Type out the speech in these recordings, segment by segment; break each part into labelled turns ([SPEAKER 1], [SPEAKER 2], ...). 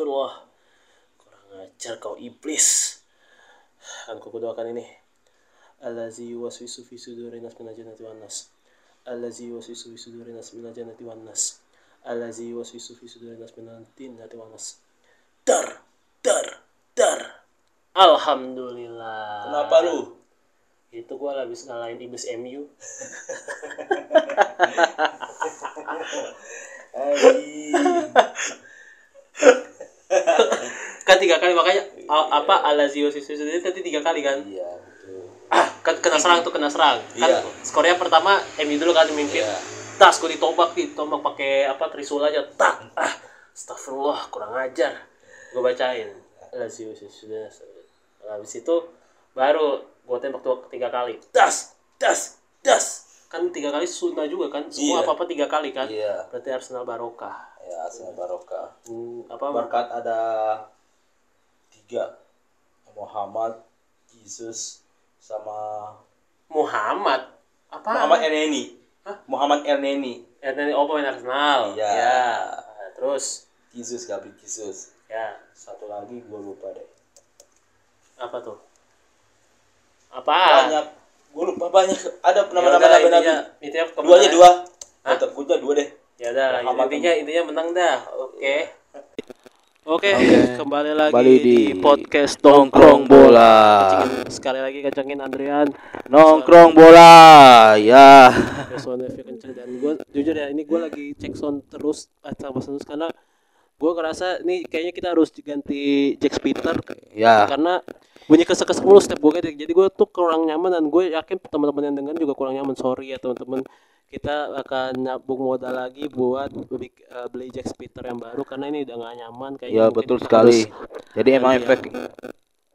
[SPEAKER 1] Astagfirullah. Kurang ajar kau iblis. Aku doakan ini. Allazi yuwaswisu fi suduri nas minal jannati wan nas. Allazi yuwaswisu fi suduri nas minal jannati wan nas. Allazi yuwaswisu fi suduri nas minal jannati wan nas. Dar, dar, dar. Alhamdulillah.
[SPEAKER 2] Kenapa lu?
[SPEAKER 1] Itu gua habis ngalahin iblis MU. kan tiga kali makanya a- apa Alazio itu tadi tiga kali kan?
[SPEAKER 2] Iya, betul.
[SPEAKER 1] ah kan kena serang tuh kena serang. Kan
[SPEAKER 2] Iya.
[SPEAKER 1] skornya pertama MU dulu kan mimpin.
[SPEAKER 2] Iya.
[SPEAKER 1] tas gue ditobak ditobak pakai apa trisul aja. Tak ah astagfirullah kurang ajar. Gue bacain Alazio Sisu habis itu baru gue tembak tuh tiga kali. Das das das kan tiga kali sunnah juga kan? Semua
[SPEAKER 2] Iya.
[SPEAKER 1] apa apa tiga kali kan?
[SPEAKER 2] Iya.
[SPEAKER 1] berarti Arsenal barokah
[SPEAKER 2] Ya, Arsenal Barokah.
[SPEAKER 1] Hmm, apa
[SPEAKER 2] Berkat ada tiga Muhammad, Jesus, sama
[SPEAKER 1] Muhammad apa
[SPEAKER 2] Muhammad El Neni. Muhammad El Neni.
[SPEAKER 1] Ya, dari oh pemain Arsenal.
[SPEAKER 2] Iya.
[SPEAKER 1] Ya. Terus
[SPEAKER 2] Jesus, Gabriel Jesus.
[SPEAKER 1] ya
[SPEAKER 2] Satu lagi gue lupa deh.
[SPEAKER 1] apa tuh? Apa?
[SPEAKER 2] Banyak. Gue lupa banyak. Ada
[SPEAKER 1] Ya
[SPEAKER 2] nama-nama nabi
[SPEAKER 1] intinya, intinya
[SPEAKER 2] Dua aja dua. Tetap gue dua deh.
[SPEAKER 1] Ya udah, intinya intinya menang dah. Oke. Oke, kembali lagi
[SPEAKER 3] Kembali
[SPEAKER 1] di,
[SPEAKER 3] di
[SPEAKER 1] podcast
[SPEAKER 3] Nongkrong bola.
[SPEAKER 1] Sekali lagi kencengin Andrian.
[SPEAKER 3] Nongkrong bola. Ya.
[SPEAKER 1] Effect kenceng dan gue jujur ya ini gue lagi cek sound terus eh, sama terus karena gue ngerasa nih kayaknya kita harus ganti Jack Peter
[SPEAKER 3] Ya.
[SPEAKER 1] karena bunyi kesek-kesek mulu setiap gue ganti jadi gue tuh kurang nyaman dan gue yakin teman-teman yang dengar juga kurang nyaman sorry ya teman-teman kita akan nabung modal lagi buat beli, eh, beli Jack Peter yang baru karena ini udah gak nyaman kayaknya
[SPEAKER 3] Ya betul sekali.
[SPEAKER 1] harus-
[SPEAKER 3] Jadi emang
[SPEAKER 1] Iya.
[SPEAKER 3] efek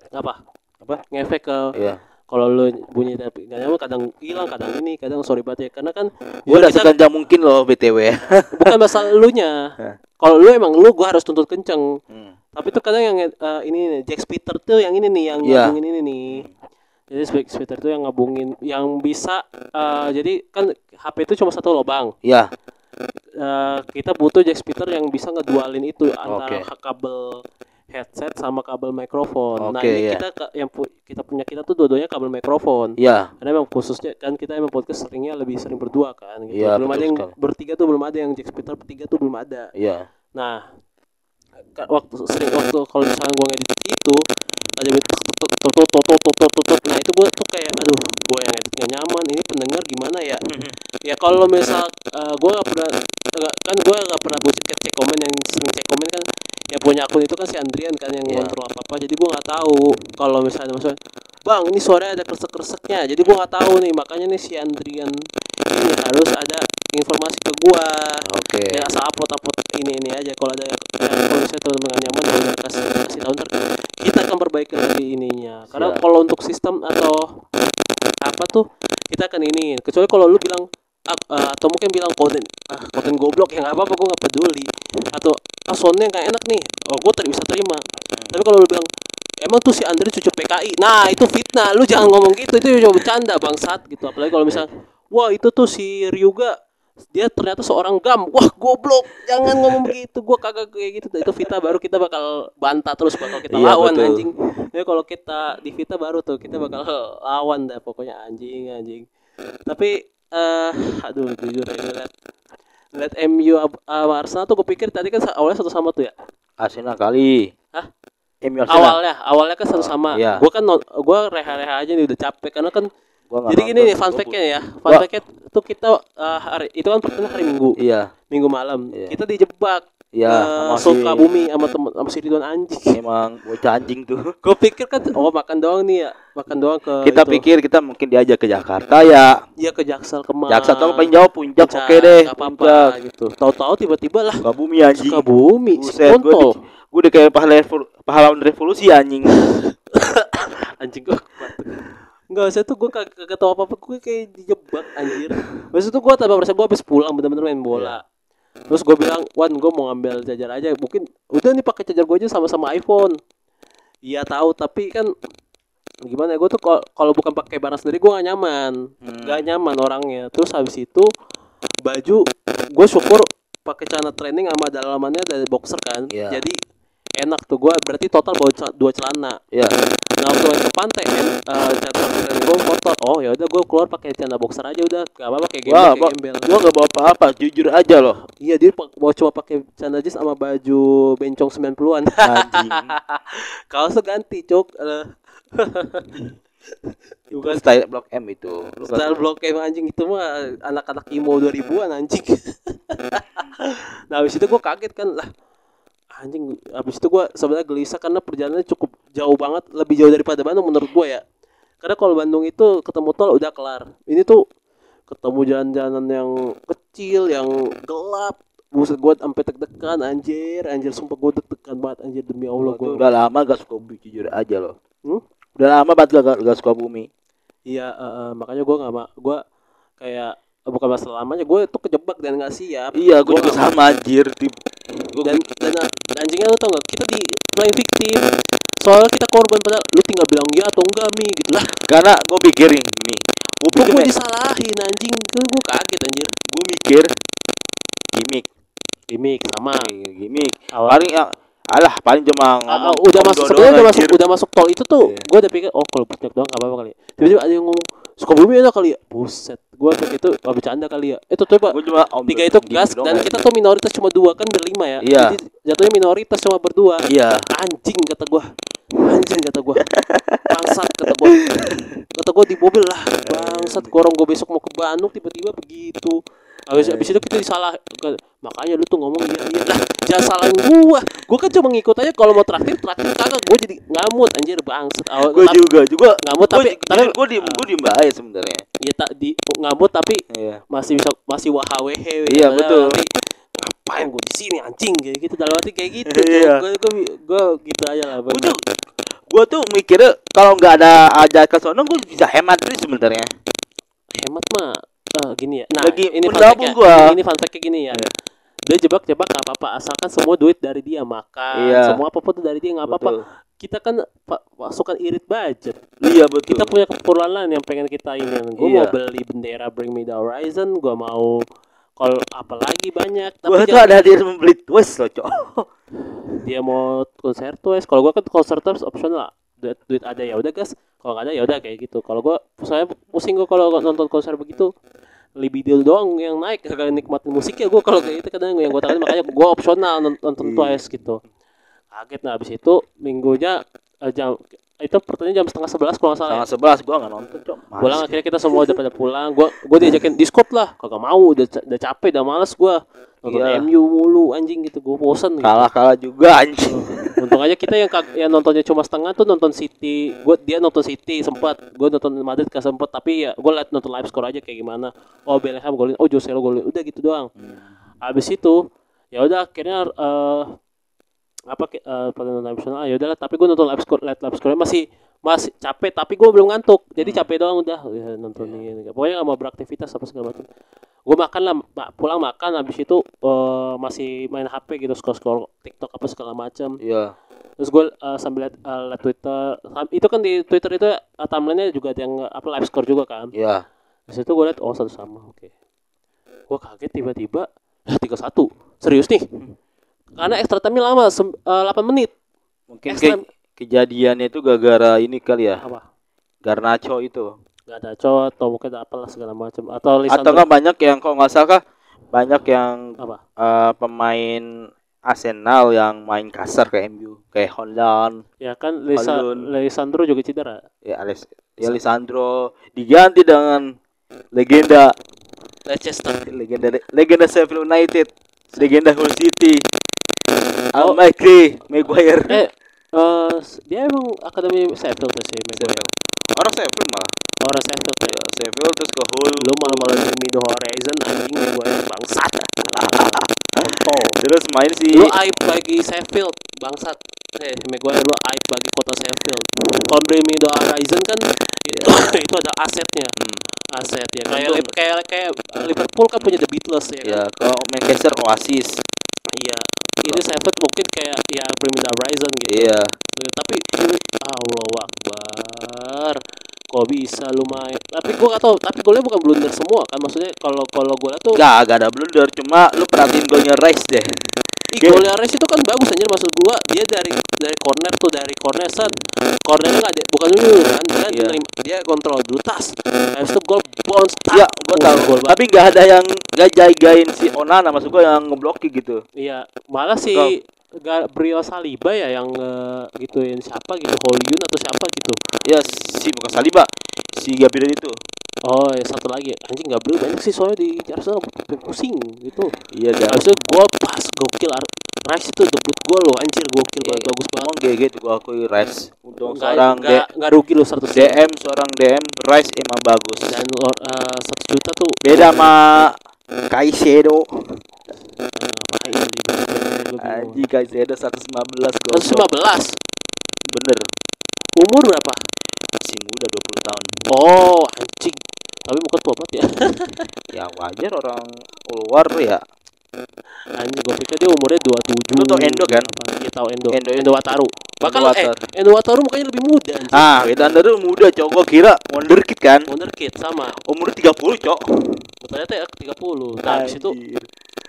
[SPEAKER 1] apa
[SPEAKER 3] Apa?
[SPEAKER 1] ngefek ke
[SPEAKER 3] ya.
[SPEAKER 1] kalau lu bunyi tapi gak nyaman kadang hilang kadang ini kadang sorry banget ya karena kan
[SPEAKER 3] Gue udah
[SPEAKER 1] kita-
[SPEAKER 3] sekencang mungkin loh BTW.
[SPEAKER 1] bukan masalah elunya
[SPEAKER 3] Hah.
[SPEAKER 1] kalau lu emang lu gua harus tuntut kenceng
[SPEAKER 3] Hmm.
[SPEAKER 1] tapi tuh kadang yang eh, ini nih Jack Peter tuh yang ini nih yang
[SPEAKER 3] Iya.
[SPEAKER 1] ngabungin ini nih jadi Jack Peter tuh yang ngabungin yang bisa eh, jadi kan HP itu cuma satu lubang
[SPEAKER 3] Ya.
[SPEAKER 1] Eh, kita butuh Jack Peter yang bisa ngedualin itu antara
[SPEAKER 3] Oke.
[SPEAKER 1] kabel headset sama kabel mikrofon nah
[SPEAKER 3] Oke,
[SPEAKER 1] ini
[SPEAKER 3] iya.
[SPEAKER 1] kita yang pu- kita punya kita tuh dua-duanya kabel mikrofon
[SPEAKER 3] Ya.
[SPEAKER 1] karena emang khususnya kan kita emang podcast seringnya lebih sering berdua kan gitu.
[SPEAKER 3] Iya,
[SPEAKER 1] belum ada yang
[SPEAKER 3] sekali.
[SPEAKER 1] bertiga tuh belum ada yang Jack Peter bertiga tuh belum ada
[SPEAKER 3] Ya.
[SPEAKER 1] Nah, ka- waktu sering waktu kalau misalnya gue ngedit itu ada beat nah itu gue tuh kayak aduh gue yang edit gak nyaman ini pendengar gimana ya? Ya kalau misal gue gak pernah nggak- kan gue gak pernah buat cek cek komen yang sering cek komen kan yang punya akun itu kan si Andrian kan yang ngontrol apa apa jadi gue nggak tahu kalau misalnya maksudnya bang ini suaranya ada kresek kreseknya jadi gue nggak tahu nih makanya nih si Andrian ini harus ada informasi ke gue
[SPEAKER 3] Oke.
[SPEAKER 1] ya asal upload upload ini ini aja. Kalau ada kalau misalnya teman-teman nggak nyaman ya udah kasih kasih tahu. Ntar kita akan perbaiki lagi ininya. Karena
[SPEAKER 3] Siap.
[SPEAKER 1] kalau untuk sistem atau apa tuh kita akan ini. Kecuali kalau lu bilang ah, atau mungkin bilang konten ah konten goblok ya nggak apa-apa gue nggak peduli. Atau ah soundnya nggak enak nih. Oh gue ter bisa terima. Tapi kalau lu bilang emang tuh si Andre cucu PKI nah itu fitnah. Lu jangan ngomong gitu. Itu cuma bercanda bangsat gitu. Apalagi kalau misalnya wah itu tuh si Ryuga dia ternyata seorang gam wah goblok jangan ngomong begitu gua kagak kayak gitu itu Vita baru kita bakal bantah terus bakal kita
[SPEAKER 3] Iya,
[SPEAKER 1] lawan
[SPEAKER 3] betul.
[SPEAKER 1] anjing ya kalau kita di Vita baru tuh kita bakal lawan dah pokoknya anjing anjing tapi eh aduh jujur ya lihat lihat MU sama Arsenal tuh gue pikir tadi kan awalnya satu sama tuh ya
[SPEAKER 3] Arsenal kali.
[SPEAKER 1] Hah?
[SPEAKER 3] MU Arsenal.
[SPEAKER 1] awalnya awalnya kan satu sama
[SPEAKER 3] Iya.
[SPEAKER 1] gue kan gua reha-reha aja nih udah capek karena kan
[SPEAKER 3] Gua
[SPEAKER 1] jadi gini nih fun fact-nya ya fun fact-nya tuh kita eh, hari itu kan pertama hari Minggu
[SPEAKER 3] Iya.
[SPEAKER 1] Minggu malam
[SPEAKER 3] Iya.
[SPEAKER 1] kita dijebak
[SPEAKER 3] Iya.
[SPEAKER 1] eh,
[SPEAKER 3] sama si-
[SPEAKER 1] suka bumi sama temen sama si Ridwan anjing
[SPEAKER 3] Emang bocah anjing tuh.
[SPEAKER 1] gue pikir kan oh makan doang nih ya makan doang ke
[SPEAKER 3] Kita
[SPEAKER 1] itu.
[SPEAKER 3] pikir kita mungkin diajak ke Jakarta ya.
[SPEAKER 1] iya ke Jaksel kemang
[SPEAKER 3] Jakarta tuh paling jauh puncak,
[SPEAKER 1] Puncak,
[SPEAKER 3] oke deh.
[SPEAKER 1] apa-apa
[SPEAKER 3] Puncak.
[SPEAKER 1] gitu tahu-tahu tiba-tiba lah
[SPEAKER 3] Suka bumi anjing.
[SPEAKER 1] suka bumi
[SPEAKER 3] Buset, gue gue udah kayak pahlawan revolusi anjing.
[SPEAKER 1] anjing gue Enggak, saya tuh gue kagak kagak tahu apa-apa Gue kayak dijebak anjir. Maksud tuh gue tambah merasa gue habis pulang bener-bener main bola. Terus gue bilang, Wan gue mau ngambil charger aja Mungkin udah nih pakai charger gue aja sama-sama iPhone. Iya tahu tapi kan gimana ya gue tuh kalau- bukan pakai barang sendiri gue gak nyaman.
[SPEAKER 3] Hmm.
[SPEAKER 1] Gak nyaman orangnya. Terus habis itu baju gue syukur pakai celana training sama dalamannya dari boxer kan.
[SPEAKER 3] Iya.
[SPEAKER 1] Jadi enak tuh gue berarti total bawa cel- dua celana
[SPEAKER 3] Iya.
[SPEAKER 1] nah waktu main ke pantai kan uh, catatan gue kotor oh ya udah gue keluar pakai celana boxer aja udah gak apa-apa kayak gembel
[SPEAKER 3] Wah,
[SPEAKER 1] kayak gembel
[SPEAKER 3] gua nggak bawa apa-apa, jujur aja loh.
[SPEAKER 1] iya dia bawa cuma pakai celana jeans sama baju bencong 90-an
[SPEAKER 3] Anjing.
[SPEAKER 1] kaosnya ganti cok Eh,
[SPEAKER 3] itu kan style blok M itu.
[SPEAKER 1] Style blok M anjing itu mah anak-anak emo 2000-an anjing. nah, habis itu gua kaget kan lah. Anjing, habis itu gua sebenarnya gelisah karena perjalanannya cukup jauh banget, lebih jauh daripada Bandung menurut gua ya. Karena kalau Bandung itu ketemu tol udah kelar. Ini tuh ketemu jalan-jalan yang kecil, yang gelap. Buset gua sampai deg-degan anjir, anjir sumpah gua deg-degan banget anjir demi Allah
[SPEAKER 3] gua. udah lama gak suka bumi, jujur aja loh.
[SPEAKER 1] Hmm?
[SPEAKER 3] Udah lama banget gak, gak suka bumi.
[SPEAKER 1] Iya, eh, eh, makanya gua nggak ma gua kayak eh, bukan masalah lamanya, gue tuh kejebak dan nggak siap.
[SPEAKER 3] Iya, gua juga sama anjir. Tip. Gua,
[SPEAKER 1] Dan dan anjingnya lu tau gak? Kita di playing victim. Soalnya kita korban pada lu tinggal bilang ya atau enggak mi gitu lah.
[SPEAKER 3] karena gua pikirin nih. Gua
[SPEAKER 1] Kok
[SPEAKER 3] pikir
[SPEAKER 1] gue disalahin anjing? Gue gue kaget anjir.
[SPEAKER 3] gua mikir gimmick,
[SPEAKER 1] Gimik sama.
[SPEAKER 3] gimmick. Paling ya alah paling cuma
[SPEAKER 1] Ah,
[SPEAKER 3] ngomong
[SPEAKER 1] ah, udah masuk sebenarnya udah masuk udah masuk tol itu tuh
[SPEAKER 3] Iya.
[SPEAKER 1] gue udah pikir oh kalau puncak doang gak apa-apa kali ya. tiba-tiba ada yang ngomong Sukabumi ada kali ya buset gue pikir itu oh, bercanda kali ya itu tuh pak
[SPEAKER 3] cuma om
[SPEAKER 1] tiga itu
[SPEAKER 3] gimmick
[SPEAKER 1] gas dan
[SPEAKER 3] anjir.
[SPEAKER 1] kita tuh minoritas cuma dua kan berlima ya
[SPEAKER 3] Iya.
[SPEAKER 1] jadi jatuhnya minoritas cuma berdua
[SPEAKER 3] Iya.
[SPEAKER 1] anjing kata gua anjing kata gua bangsat kata gua kata gua di mobil lah bangsat gua orang gua besok mau ke Bandung tiba-tiba begitu habis habis itu kita disalah makanya lu tuh ngomong iya iya lah jangan salahin gua gua kan cuma ngikut aja kalau mau traktir traktir kagak gua jadi ngamut anjir bangsat awal
[SPEAKER 3] Gua
[SPEAKER 1] tapi-
[SPEAKER 3] juga juga
[SPEAKER 1] ngamut
[SPEAKER 3] gua,
[SPEAKER 1] tapi
[SPEAKER 3] ju-
[SPEAKER 1] tapi
[SPEAKER 3] gua diem gua diem aja sebenarnya.
[SPEAKER 1] ya tak di ngamut tapi
[SPEAKER 3] Iya.
[SPEAKER 1] masih bisa masih wahwh
[SPEAKER 3] Iya, betul.
[SPEAKER 1] ngapain gua di sini anjing kayak gitu dalam hati kayak gitu
[SPEAKER 3] Iya.
[SPEAKER 1] gua, gua, gua gitu aja lah
[SPEAKER 3] Gua tuh gua tuh mikirnya kalau nggak ada aja ke sono gua bisa hemat sih sebenarnya.
[SPEAKER 1] hemat mah eh, gini ya. Nah,
[SPEAKER 3] Lagi
[SPEAKER 1] ini fact-nya.
[SPEAKER 3] gua.
[SPEAKER 1] Ini, ini fun fact gini ya. Dia jebak-jebak nggak apa-apa asalkan semua duit dari dia makan,
[SPEAKER 3] Iya.
[SPEAKER 1] semua apa pun tuh dari dia nggak apa-apa. Kita kan pa- pasukan irit budget.
[SPEAKER 3] Iya betul.
[SPEAKER 1] Kita punya keperluan lain yang pengen kita ini. Gue
[SPEAKER 3] Iya.
[SPEAKER 1] mau beli bendera Bring Me The Horizon, gue mau kalau apalagi banyak. Tapi
[SPEAKER 3] Gua tuh ada dia membeli twist loh, Cok.
[SPEAKER 1] dia mau konser tuh kalau gua kan konser terus opsional lah duit duit ada ya udah gas kalau nggak ada ya udah kayak gitu kalau gua saya pusing gua kalau nonton konser begitu libido doang yang naik kagak nikmatin musiknya. Gua kalau kayak gitu kadang yang gua takutin makanya gua opsional non- nonton
[SPEAKER 3] Iya.
[SPEAKER 1] twice gitu. Kaget. Nah habis itu minggunya eh, jam itu pertanyaan jam setengah sebelas kalau nggak salah ya.
[SPEAKER 3] Tanggal 11 gua nggak nonton, Cok.
[SPEAKER 1] Pulang akhirnya kita semua udah pada pulang gua gua diajakin Discord lah kagak mau udah udah capek udah males gua nonton
[SPEAKER 3] Iya.
[SPEAKER 1] MU mulu anjing gitu gua bosen gitu.
[SPEAKER 3] Kalah-kalah juga anjing.
[SPEAKER 1] Untung aja kita yang yang nontonnya cuma setengah tuh nonton City. Gue dia nonton City sempat. Gue nonton Madrid gak sempet. Tapi ya gue liat nonton live score aja kayak gimana. Oh Bellingham golin. Oh Joselo golin. Udah gitu doang. Habis itu ya udah akhirnya eh apa ke- eh pertandingan nasional ya udahlah tapi gue nonton live score live, live score masih masih capek tapi gue belum ngantuk. Jadi capek doang udah. Ya, nonton ini pokoknya gak mau beraktivitas apa segala macam. Gue makan lah pulang makan habis itu eh, masih main HP gitu scroll scroll TikTok apa segala macam.
[SPEAKER 3] Iya.
[SPEAKER 1] terus gue uh, sambil liat, uh, liat Twitter. Itu kan di Twitter itu uh, timelinenya juga ada yang uh, apa live score juga kan?
[SPEAKER 3] Iya.
[SPEAKER 1] di situ gue liat oh satu sama oke. Gue kaget tiba-tiba tiga satu. Serius nih karena extra time lama uh, 8 menit.
[SPEAKER 3] Mungkin
[SPEAKER 1] Extra-
[SPEAKER 3] ke kejadiannya itu gara-gara ini kali ya.
[SPEAKER 1] apa?
[SPEAKER 3] Garnacho itu.
[SPEAKER 1] cowok atau mungkin apalah segala macam. Atau
[SPEAKER 3] Atau
[SPEAKER 1] Lisandro
[SPEAKER 3] enggak banyak yang kalau nggak salah kah banyak yang
[SPEAKER 1] apa?
[SPEAKER 3] eh, pemain Arsenal yang main kasar ke MU kayak Holland,
[SPEAKER 1] ya kan Lisa. Lisandro juga cedera.
[SPEAKER 3] Ya Alex, ya Lisandro diganti dengan legenda
[SPEAKER 1] Leicester.
[SPEAKER 3] Legenda legenda Sheffield United, legenda Hull City,
[SPEAKER 1] Oh.
[SPEAKER 3] Al Mikri, Maguire.
[SPEAKER 1] eh eh, dia emang akademi Sheffield tuh sih Maguire.
[SPEAKER 3] Orang Sheffield malah.
[SPEAKER 1] orang Sheffield ya
[SPEAKER 3] Ya, Sheffield terus ke Hull.
[SPEAKER 1] lu malah malah di Mido Horizon anjing gue bangsat oh
[SPEAKER 3] Terus main si
[SPEAKER 1] lu aib bagi Sheffield bangsat eh Maguire lu aib bagi kota Sheffield kalau di Mido Horizon kan itu itu ada asetnya
[SPEAKER 3] Hmm,
[SPEAKER 1] aset ya kayak kayak kayak Liverpool kan punya The Beatles ya
[SPEAKER 3] ya
[SPEAKER 1] kan
[SPEAKER 3] kalau Manchester Oasis.
[SPEAKER 1] Iya ini Sheffield mungkin kayak ya Mido Horizon gitu
[SPEAKER 3] Iya.
[SPEAKER 1] tapi Allah Akbar kok bisa lu main tapi gua gak tau tapi golnya bukan blunder semua kan maksudnya kalau kalau golnya tuh
[SPEAKER 3] Gak, gak ada blunder, cuma lu perhatiin golnya Rice deh.
[SPEAKER 1] Ih, golnya itu kan bagus anjir maksud gua dia dari dari corner tuh dari corner set cornernya nggak ada bukan dulu kan dia
[SPEAKER 3] Iya.
[SPEAKER 1] nerima- dia kontrol dulu tas habis itu gol bounce tak.
[SPEAKER 3] Iya, gua
[SPEAKER 1] Oh,
[SPEAKER 3] tahu.
[SPEAKER 1] gol
[SPEAKER 3] Tapi nggak ada yang nggak jagain si Onana maksud gua yang ngebloki gitu.
[SPEAKER 1] iya malah si Gabriel Saliba ya yang eh, gituin siapa gitu Holyun atau siapa gitu
[SPEAKER 3] Ya si bukan Saliba, si Gabriel itu.
[SPEAKER 1] Oh ya satu lagi anjing Gabriel banyak sih soalnya di Arsenal pusing gitu
[SPEAKER 3] Iya, kan.
[SPEAKER 1] habis gol pas gokil Rice itu debut gol loh anjir gokil banget
[SPEAKER 3] Iya,
[SPEAKER 1] bagus banget
[SPEAKER 3] Emang GG tuh gua akui Rice untuk
[SPEAKER 1] Nggak-
[SPEAKER 3] seorang D-
[SPEAKER 1] nggak nggak rugi loh 100
[SPEAKER 3] DM seorang DM Rice emang bagus.
[SPEAKER 1] dan uh, satu juta tuh
[SPEAKER 3] Beda sama Kaisedo.
[SPEAKER 1] eh, apa ini nih, gua bingung.
[SPEAKER 3] Anji Kaisedo 115 gol.
[SPEAKER 1] 115
[SPEAKER 3] Bener.
[SPEAKER 1] umur berapa
[SPEAKER 3] Si muda 20 tahun.
[SPEAKER 1] oh anjing tapi muka tua banget ya
[SPEAKER 3] Ya wajar orang luar ya.
[SPEAKER 1] anjing gue pikir dia umurnya 27
[SPEAKER 3] Lu tau Endo kan?
[SPEAKER 1] iya tahu Endo
[SPEAKER 3] Endo.
[SPEAKER 1] Endo, Wataru bahkan
[SPEAKER 3] Endo
[SPEAKER 1] eh
[SPEAKER 3] Wataru.
[SPEAKER 1] Endo Wataru mukanya lebih muda anjing
[SPEAKER 3] Ah, kita anda tuh muda cowok gua kira wonderkid kan.
[SPEAKER 1] wonderkid sama
[SPEAKER 3] Umur 30 cok.
[SPEAKER 1] ternyata ya 30 nah habis itu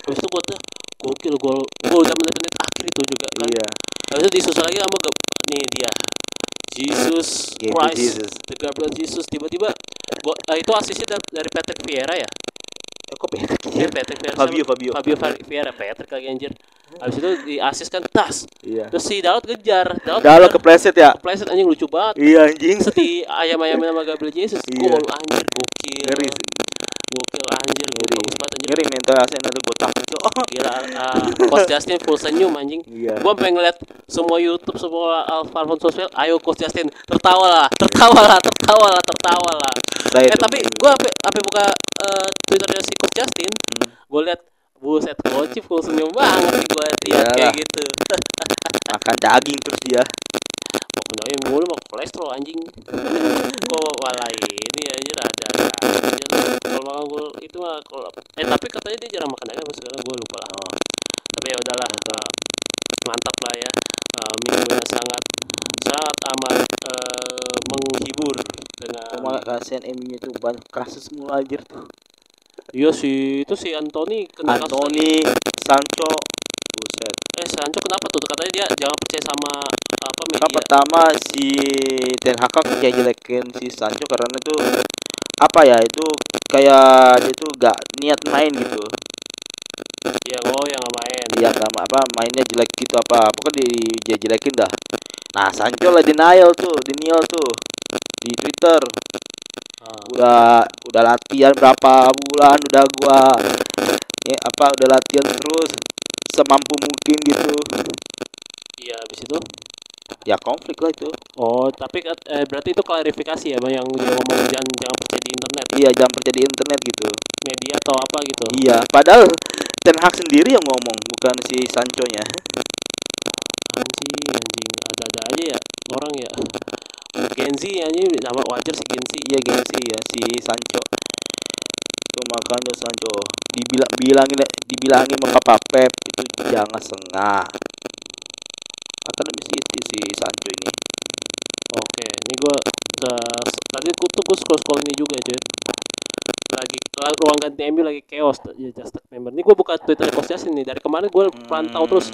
[SPEAKER 1] habis itu gue tuh gokil gol gol udah menit-menit akhir itu juga kan
[SPEAKER 3] Iya.
[SPEAKER 1] habis itu disusul lagi sama ke nih dia Jesus Christ
[SPEAKER 3] Jesus.
[SPEAKER 1] the Gabriel Jesus tiba-tiba eh, itu asisnya dari, dari Patrick Vieira ya
[SPEAKER 3] Eh, kok beda
[SPEAKER 1] Iya Patrick Vieira
[SPEAKER 3] Fabio, Fabio.
[SPEAKER 1] Fabio Vieira Patrick lagi anjir habis itu di asis kan tas
[SPEAKER 3] Iya.
[SPEAKER 1] terus si Dalot kejar Dalot kejar.
[SPEAKER 3] kepleset ya.
[SPEAKER 1] kepleset anjing lucu banget
[SPEAKER 3] Iya anjing.
[SPEAKER 1] seti ayam-ayam sama Gabriel Jesus
[SPEAKER 3] Iya.
[SPEAKER 1] gol anjir gokil
[SPEAKER 3] Ngeri.
[SPEAKER 1] Gokil anjir
[SPEAKER 3] Ngeri.
[SPEAKER 1] bagus banget anjir
[SPEAKER 3] Ngeri mental Arsenal tuh gue takut cok.
[SPEAKER 1] gila uh, Coach Justin full senyum anjing
[SPEAKER 3] Iya.
[SPEAKER 1] gua pengen ngeliat semua YouTube semua Alvaro Sosmed ayo Coach Justin tertawa lah tertawa lah tertawa lah tertawa lah
[SPEAKER 3] Saya
[SPEAKER 1] eh tapi gua apa apa buka eh, Twitternya si Coach Justin
[SPEAKER 3] Hmm.
[SPEAKER 1] gua liat buset coach full senyum banget gua liat kayak gitu
[SPEAKER 3] makan daging terus dia.
[SPEAKER 1] Pokoknya mulu mau kolesterol anjing. Kok malah ini anjir ada anjir kalau makan gua itu mah kalau eh tapi katanya dia jarang makan daging sekarang gua lupa lah.
[SPEAKER 3] Oh.
[SPEAKER 1] tapi ya udahlah eh, mantap lah ya. Eh, minggunya sangat sangat amat eh, menghibur dengan
[SPEAKER 3] Cuma kasihan MU tuh banyak kasus mulu anjir. Tuh.
[SPEAKER 1] iya sih itu si Anthony kena kasus
[SPEAKER 3] Anthony, Sancho, buset.
[SPEAKER 1] eh Sancho kenapa tuh? Katanya dia jangan percaya sama apa media?
[SPEAKER 3] pertama si Ten Hag kayak jelekin si Sancho karena itu apa ya itu kayak dia tuh gak niat main gitu.
[SPEAKER 1] Ya oh yang nggak main.
[SPEAKER 3] Dia gak ma- apa mainnya jelek gitu apa pokoknya di dia jelekin dah. Nah Sancho lah denial tuh denial tuh di Twitter.
[SPEAKER 1] Ah,
[SPEAKER 3] udah udah latihan berapa bulan udah gua ya apa udah latihan terus semampu mungkin gitu.
[SPEAKER 1] Iya habis itu
[SPEAKER 3] ya konflik lah itu.
[SPEAKER 1] Oh tapi eh, berarti itu klarifikasi ya Bang, yang dia ngomong jangan jangan percaya di internet.
[SPEAKER 3] Iya jangan percaya di internet gitu.
[SPEAKER 1] Media atau apa gitu?
[SPEAKER 3] Iya padahal Ten Hag sendiri yang ngomong bukan si Sancho nya
[SPEAKER 1] anjing anjing? Ada-ada aja ya orang ya. Genzi anjing sama wajar sih Genzi.
[SPEAKER 3] Iya gengsi ya si Sancho. Itu makanya Sancho dibilang bilangin dibilangin sama Pep itu jangan sengah akademi City si Sancho ini
[SPEAKER 1] Oke, ini gua uh, tadi tuh gua scroll scroll ini juga cuy. Lagi la- ruang ganti MU lagi chaos ya just member. Ini gua buka Twitter Justin nih. Dari kemarin gua pantau
[SPEAKER 3] Hmm.
[SPEAKER 1] terus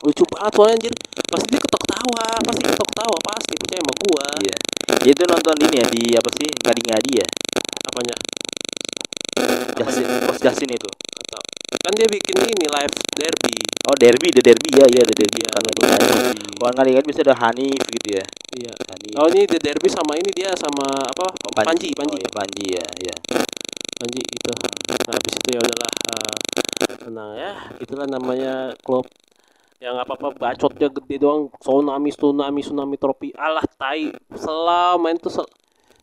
[SPEAKER 1] lucu banget soalnya anjir. Pasti dia ketok tawa, pasti ketok tawa, pasti percaya sama gua.
[SPEAKER 3] iya dia itu nonton ini ya di apa sih ngadi-ngadi ya
[SPEAKER 1] Apanya?
[SPEAKER 3] Justin Coach Justin itu
[SPEAKER 1] kan dia bikin ini live derby.
[SPEAKER 3] oh derby the derby. Ya iya the derby.
[SPEAKER 1] The
[SPEAKER 3] bukan kalau ngadi-ngadi bisa ada Hanif gitu ya.
[SPEAKER 1] Iya.
[SPEAKER 3] Hanif.
[SPEAKER 1] Oh ini the derby sama ini dia sama apa? Panji, Panji.
[SPEAKER 3] oh, iya, Panji ya ya
[SPEAKER 1] Panji itu nah habis itu ya udahlah eh, tenang ya. Itulah namanya klub yang apa apa bacotnya gede doang. Tsunami tsunami tsunami trofi alah tai. Selama main tuh sel-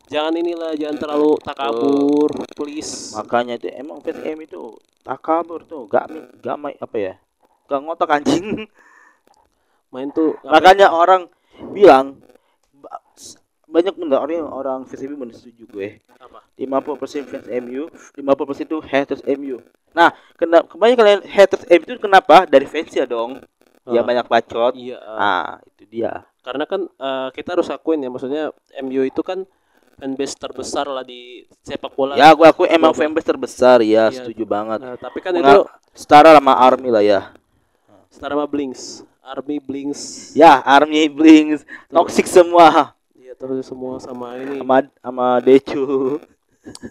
[SPEAKER 1] jangan inilah jangan terlalu takabur please.
[SPEAKER 3] Makanya itu emang PSM itu takabur tuh. Gak gak main apa ya? Gak ngotak anjing.
[SPEAKER 1] Main tuh apa-
[SPEAKER 3] makanya orang bilang banyak bener orang orang PSM bener setuju gue.
[SPEAKER 1] Apa?
[SPEAKER 3] 50% fans MU 50% itu haters MU nah kena kebanyakan kalian haters MU itu kenapa? Dari fans ya dong. Ya
[SPEAKER 1] Ah.
[SPEAKER 3] banyak bacot.
[SPEAKER 1] Iya eh,
[SPEAKER 3] ah itu dia.
[SPEAKER 1] Karena kan eh, kita harus akuin ya maksudnya MU itu kan fanbase terbesar lah di sepak bola.
[SPEAKER 3] Ya gue aku emang fanbase terbesar ya
[SPEAKER 1] Iya.
[SPEAKER 3] setuju banget.
[SPEAKER 1] Nah, tapi kan itu
[SPEAKER 3] Mengal- setara sama Army lah ya.
[SPEAKER 1] Setara sama Blinks. Army Blinks.
[SPEAKER 3] Ya, Army Blinks, toxic semua.
[SPEAKER 1] iya terus semua sama ini.
[SPEAKER 3] Sama sama Decu.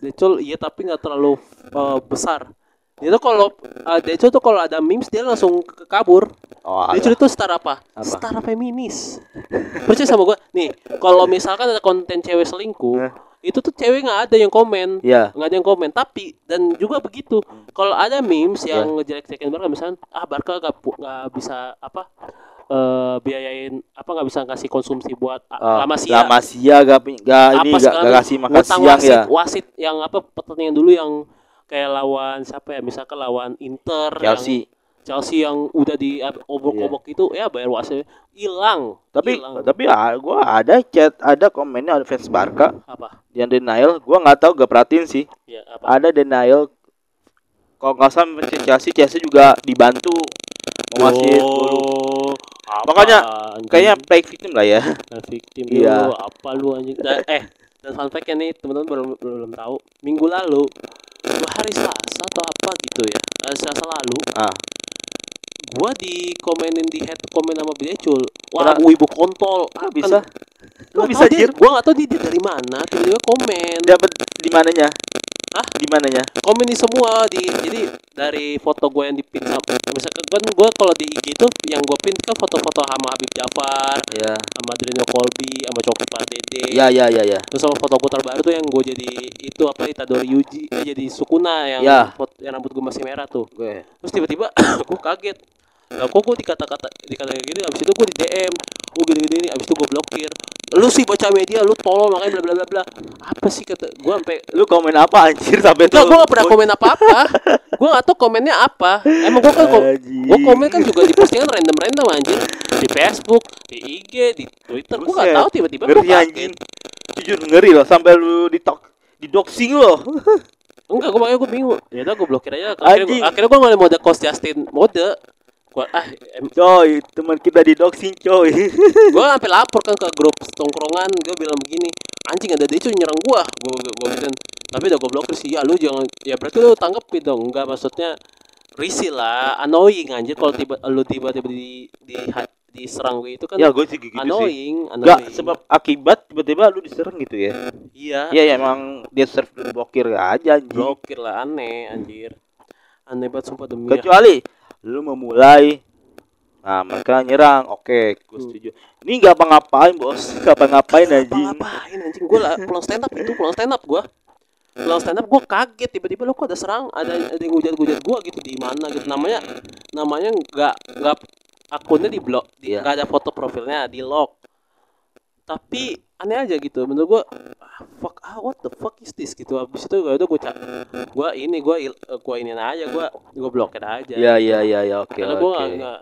[SPEAKER 1] Decul iya tapi nggak terlalu uh, besar. Dia tuh kalau uh, Decul tuh kalau ada memes dia langsung ke kabur
[SPEAKER 3] Oh,
[SPEAKER 1] Decul itu setara apa?
[SPEAKER 3] Apa?
[SPEAKER 1] Setara feminis. Percaya sama gua. Nih, kalau misalkan ada konten cewek selingkuh,
[SPEAKER 3] Eh.
[SPEAKER 1] itu tuh cewek nggak ada yang komen.
[SPEAKER 3] Iya.
[SPEAKER 1] Nggak ada yang komen. Tapi dan juga begitu. Kalau ada memes
[SPEAKER 3] Iya.
[SPEAKER 1] yang ngejelek-jelekin Barca misalkan ah Barca nggak nggak bisa apa eh biayain apa nggak bisa ngasih konsumsi buat uh, lama sia
[SPEAKER 3] Lama sia gak, gak ini gak, gak kasih makan siang
[SPEAKER 1] wasit,
[SPEAKER 3] ya.
[SPEAKER 1] wasit yang apa pertandingan dulu yang kayak lawan siapa ya misalkan lawan Inter yang-
[SPEAKER 3] Chelsea.
[SPEAKER 1] Chelsea yang udah di obok-obok itu ya bayar wasit hilang
[SPEAKER 3] Tapi
[SPEAKER 1] hilang.
[SPEAKER 3] tapi ah, gua ada chat, ada komennya ada fans Barca
[SPEAKER 1] apa
[SPEAKER 3] yang denial. Gua nggak tahu gak perhatiin sih.
[SPEAKER 1] ya apa
[SPEAKER 3] Ada denial. Kalau nggak salah fans Chelsea, Chelsea juga dibantu mewasit.
[SPEAKER 1] oh, apa,
[SPEAKER 3] Makanya,
[SPEAKER 1] anjing?
[SPEAKER 3] Kayaknya fake victim lah ya.
[SPEAKER 1] Dan victim
[SPEAKER 3] Iya.
[SPEAKER 1] lu apa lu anjing Dan- eh dan fun fact nih teman-teman belum belum tahu minggu lalu dua hari Selasa atau apa gitu ya eh, Selasa lalu
[SPEAKER 3] Ah,
[SPEAKER 1] gua dikomenin di head komen sama Bidecul wah
[SPEAKER 3] Kenapa?
[SPEAKER 1] wibu kontol Ah,
[SPEAKER 3] bisa? Kok bisa jir?
[SPEAKER 1] gua nggak tahu dia, dia dari mana tiba-tiba komen
[SPEAKER 3] Dapat di mananya?
[SPEAKER 1] Hah?
[SPEAKER 3] Di mananya?
[SPEAKER 1] komen di semua di jadi dari foto gue yang dipin misalkan kan gue kalau di IG itu yang gue pin kan foto-foto sama Habib Jafar
[SPEAKER 3] Ya.
[SPEAKER 1] sama Adriano Colby sama Coki Pardede
[SPEAKER 3] Ya ya ya ya.
[SPEAKER 1] terus sama foto gue terbaru tuh yang gue jadi itu apa Itadori Yuji eh, jadi Sukuna yang
[SPEAKER 3] Ya.
[SPEAKER 1] foto, yang rambut gue masih merah tuh
[SPEAKER 3] Gue.
[SPEAKER 1] terus tiba-tiba gue kaget Lah kok gue dikata-kata dikata kayak gini abis itu gue di DM gue gini-gini abis itu gue blokir. Lu sih baca media lu tolol makanya bla bla bla bla. Apa sih kata gue sampai
[SPEAKER 3] Lu komen apa anjir sampai
[SPEAKER 1] Enggak, gue gak pernah komen apa-apa. Gue gak tau komennya apa. Emang gue kan. Gue komen kan juga di postingan random-random anjir. Di Facebook, di IG, di Twitter Gue gak tahu tiba-tiba gue
[SPEAKER 3] anjing. Jujur ngeri loh sampai lu di tok di doxing loh.
[SPEAKER 1] Enggak, gue makanya gue bingung. Ya udah gue blokir aja. Akhirnya, gua, akhirnya gue mode Coach Justin Mode Gue ah, em,
[SPEAKER 3] coy, teman kita di doxing coy.
[SPEAKER 1] gue sampai lapor kan ke grup tongkrongan Gue bilang begini Anjing ada dia nyerang gue Gue gue gitu Tapi udah gue blokir sih Ya lu jangan Ya berarti lu tanggepin dong Enggak maksudnya Risih lah Annoying anjir Kalau tiba lu tiba-tiba di, di, diserang gue itu kan
[SPEAKER 3] ya gue sih gitu sih.
[SPEAKER 1] annoying,
[SPEAKER 3] Enggak
[SPEAKER 1] annoying.
[SPEAKER 3] sebab akibat tiba-tiba lu diserang gitu ya.
[SPEAKER 1] iya,
[SPEAKER 3] Iya ya emang dia serve blokir aja anjing.
[SPEAKER 1] blokir lah aneh anjir. Aneh banget sumpah demi ya.
[SPEAKER 3] Lu memulai Nah, mereka nyerang. Oke, gue
[SPEAKER 1] Hmm.
[SPEAKER 3] setuju. Ini nggak apa-ngapain, Bos. Nggak apa-ngapain
[SPEAKER 1] Apa
[SPEAKER 3] anjing.
[SPEAKER 1] ngapain anjing gue lah pulang stand up itu pulang stand up gue. Pulang stand up gue kaget tiba-tiba lo kok ada serang ada ada yang hujat-hujat gue gitu di mana gitu namanya namanya nggak nggak akunnya di blok di-
[SPEAKER 3] Iya.
[SPEAKER 1] nggak ada foto profilnya di lock tapi aneh aja gitu menurut gue ah, fuck ah what the fuck is this gitu habis itu gue itu gue cak gue ini gue gue ini aja gue gue blokir aja
[SPEAKER 3] Iya, iya, iya, ya, oke,
[SPEAKER 1] karena gue
[SPEAKER 3] oke.
[SPEAKER 1] nggak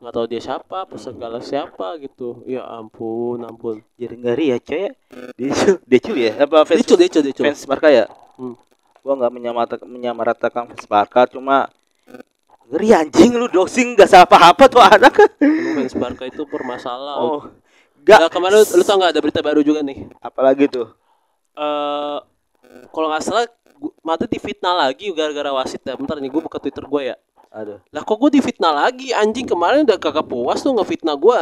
[SPEAKER 1] nggak tahu dia siapa apa segala siapa gitu ya ampun ampun
[SPEAKER 3] Jadi ngeri ya, coy. Decu, Decu ya? Apa fans
[SPEAKER 1] Dicul, dicul, dicul.
[SPEAKER 3] fans Barca ya?
[SPEAKER 1] Hmm.
[SPEAKER 3] Gua nggak menyamaratakan, menyamaratakan fans Barca, cuma ngeri anjing lu doxing gak salah apa-apa tuh anak.
[SPEAKER 1] Fans Barca itu bermasalah.
[SPEAKER 3] Oh,
[SPEAKER 1] Nah,
[SPEAKER 3] gak.
[SPEAKER 1] kemarin lu, lu tau nggak ada berita baru juga nih?
[SPEAKER 3] Apalagi tuh?
[SPEAKER 1] Eh, kalau nggak salah, Madrid difitnah lagi gara-gara wasit ya. Bentar nih, gue buka Twitter gue ya.
[SPEAKER 3] Aduh.
[SPEAKER 1] Lah kok gue difitnah lagi? Anjing kemarin udah kagak puas tuh ngefitnah gue.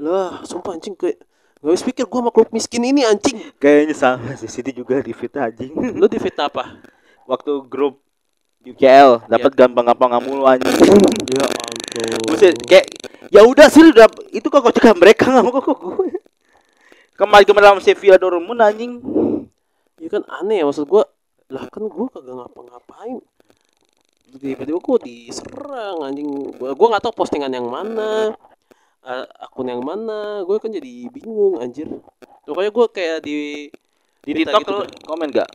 [SPEAKER 1] Lah, sumpah anjing kayak Gak bisa pikir gue sama klub miskin ini anjing.
[SPEAKER 3] Kayaknya sama sih City juga di fit anjing.
[SPEAKER 1] Lu difitnah apa?
[SPEAKER 3] Waktu grup UCL dapat gampang-gampang mulu anjing.
[SPEAKER 1] Ya.
[SPEAKER 3] Buset, kayak ya udah sih udah itu kok kok cegah mereka nggak mau kok gue. Kemarin kemarin sama Sevilla Dortmund anjing.
[SPEAKER 1] Ya kan aneh ya maksud gua lah kan gua kagak ngapa-ngapain tiba-tiba gua diserang anjing gua gua nggak tahu postingan yang mana eh, akun yang mana gue kan jadi bingung anjir pokoknya gua kayak di
[SPEAKER 3] Di TikTok
[SPEAKER 1] gitu, Bro.
[SPEAKER 3] komen gak?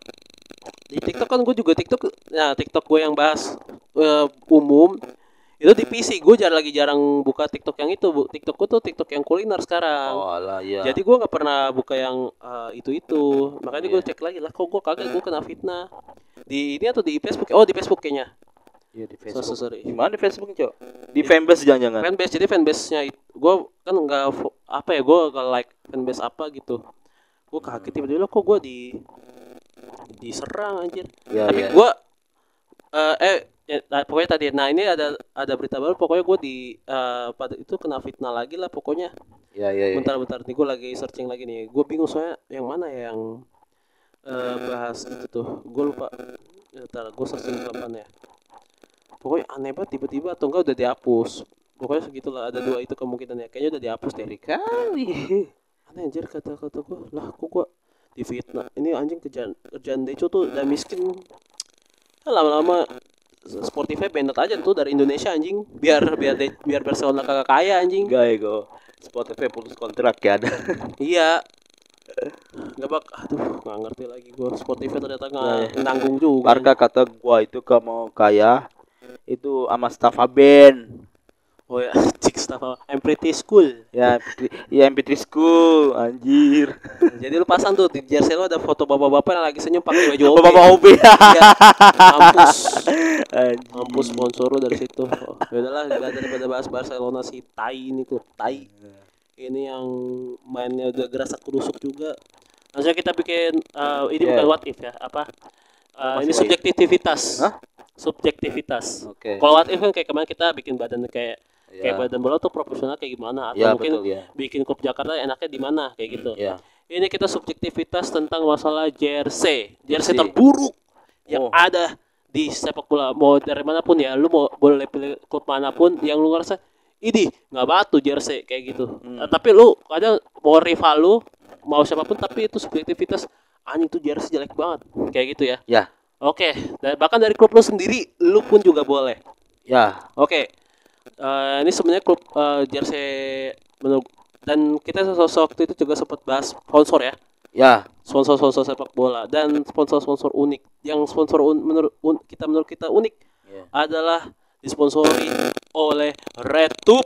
[SPEAKER 1] di TikTok kan gue juga TikTok nah TikTok gue yang bahas eh, umum itu di PC gue jarang lagi jarang buka TikTok yang itu bu TikTok gue tuh TikTok yang kuliner sekarang
[SPEAKER 3] Oh lah iya.
[SPEAKER 1] Jadi gue nggak pernah buka yang eh, itu-itu. Makanya gue
[SPEAKER 3] Iya.
[SPEAKER 1] cek lagi lah kok gue kaget gue kena fitnah. Di ini atau di Facebook? Oh, di Facebook kayaknya.
[SPEAKER 3] Iya di
[SPEAKER 1] So,
[SPEAKER 3] Facebook.
[SPEAKER 1] so, sorry.
[SPEAKER 3] Gimana di Facebook, Cok? Di fanbase jangan-jangan.
[SPEAKER 1] Fanbase. Jadi fanbase-nya itu gue kan nggak apa ya gue nggak like fanbase apa gitu. Gue kaget tiba-tiba kok gue di diserang anjir.
[SPEAKER 3] Iya,
[SPEAKER 1] Tapi
[SPEAKER 3] iya.
[SPEAKER 1] gue eh, eh ya, nah, pokoknya tadi nah ini ada ada berita baru pokoknya gue di eh, pada itu kena fitnah lagi lah pokoknya.
[SPEAKER 3] Ya ya ya.
[SPEAKER 1] bentar bentar nih gue lagi searching lagi nih. Gue bingung soalnya yang mana ya yang eh, bahas itu tuh. Gue lupa. Bentar gue searching kapan ya. Pokoknya aneh banget tiba-tiba atau enggak udah dihapus. Pokoknya segitulah ada dua itu kemungkinannya kayaknya udah dihapus dari kali. Aneh anjir kata-kata gue lah kok gue di fitnah ini anjing kerjaan kerjaan Deco tuh udah miskin. Lama-lama Spotify banned aja tuh dari Indonesia anjing biar biar de- biar Barcelona kagak kaya anjing
[SPEAKER 3] ya gue. Spotify putus kontrak ya ada.
[SPEAKER 1] Iya. Gak bak, aduh nggak ngerti lagi gue Spotify ternyata nggak
[SPEAKER 3] Nah,
[SPEAKER 1] nanggung juga.
[SPEAKER 3] Warga kata gua itu kamu kaya itu sama Stafa Band.
[SPEAKER 1] Oh ya, apa? I'm pretty school.
[SPEAKER 3] Ya, MP3 ya MP3 School, anjir.
[SPEAKER 1] Jadi lu pasang tuh di jersey lu ada foto bapak-bapak yang lagi senyum pakai baju OB.
[SPEAKER 3] Bapak OB.
[SPEAKER 1] Iya. Mampus.
[SPEAKER 3] Anjir.
[SPEAKER 1] Mampus sponsor lu dari situ. Oh, ya udahlah daripada bahas Barcelona si tai ini tuh, tai. Ini yang mainnya udah gerasak kerusuk juga. Langsung kita bikin eh, ini
[SPEAKER 3] Yeah.
[SPEAKER 1] bukan what if ya, apa?
[SPEAKER 3] Masih
[SPEAKER 1] ini subjektivitas.
[SPEAKER 3] Hah?
[SPEAKER 1] Subjektivitas.
[SPEAKER 3] Oke.
[SPEAKER 1] Kalau what if kan kayak kemarin kita bikin badan kayak
[SPEAKER 3] Ya.
[SPEAKER 1] kayak badan bola tuh profesional kayak gimana atau
[SPEAKER 3] Ya,
[SPEAKER 1] mungkin
[SPEAKER 3] betul ya.
[SPEAKER 1] bikin klub Jakarta enaknya di mana kayak gitu.
[SPEAKER 3] Ya.
[SPEAKER 1] Ini kita subjektivitas tentang masalah jersey,
[SPEAKER 3] Jersey.
[SPEAKER 1] terburuk
[SPEAKER 3] Oh.
[SPEAKER 1] yang ada di sepak bola mau dari mana pun ya, lu mau boleh pilih klub mana pun yang lu ngerasa ini nggak batu jersey kayak gitu.
[SPEAKER 3] Hmm.
[SPEAKER 1] Eh, tapi lu kadang mau rival lu mau siapa pun tapi itu subjektivitas anjing tuh jersey jelek banget kayak gitu ya.
[SPEAKER 3] Ya.
[SPEAKER 1] Oke, dan bahkan dari klub lu sendiri lu pun juga boleh.
[SPEAKER 3] Ya.
[SPEAKER 1] Oke, Eh, ini sebenarnya klub eh, jersey menurut dan kita sosok waktu itu juga sempat bahas sponsor ya,
[SPEAKER 3] Ya.
[SPEAKER 1] sponsor-sponsor sepak bola dan sponsor-sponsor unik. Yang sponsor un- menurut un- kita menurut kita unik
[SPEAKER 3] Ya.
[SPEAKER 1] adalah disponsori oleh RedTube.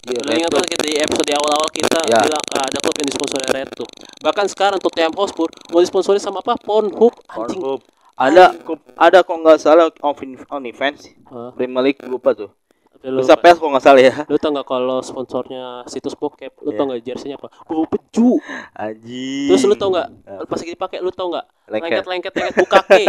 [SPEAKER 3] Iya,
[SPEAKER 1] Lu ingat kan kita di episode di awal-awal kita
[SPEAKER 3] Ya.
[SPEAKER 1] bilang ah, ada klub yang disponsori RedTube. Bahkan sekarang Tottenham Hotspur mau disponsori sama apa? Pornhub anjing.
[SPEAKER 3] Pornhub. Ada ada kok nggak salah on OnlyFans
[SPEAKER 1] Hah?
[SPEAKER 3] Premier League lupa tuh.
[SPEAKER 1] Tapi lu,
[SPEAKER 3] Bisa pes kok nggak salah ya.
[SPEAKER 1] lu tau nggak kalau sponsornya situs bokep, lu tau
[SPEAKER 3] Iya.
[SPEAKER 1] nggak jersey-nya apa? Bau peju.
[SPEAKER 3] Anjing.
[SPEAKER 1] Terus lu tau nggak? Pas lagi dipakai lu tau nggak?
[SPEAKER 3] Lengket.
[SPEAKER 1] Lengket lengket lengket bukake.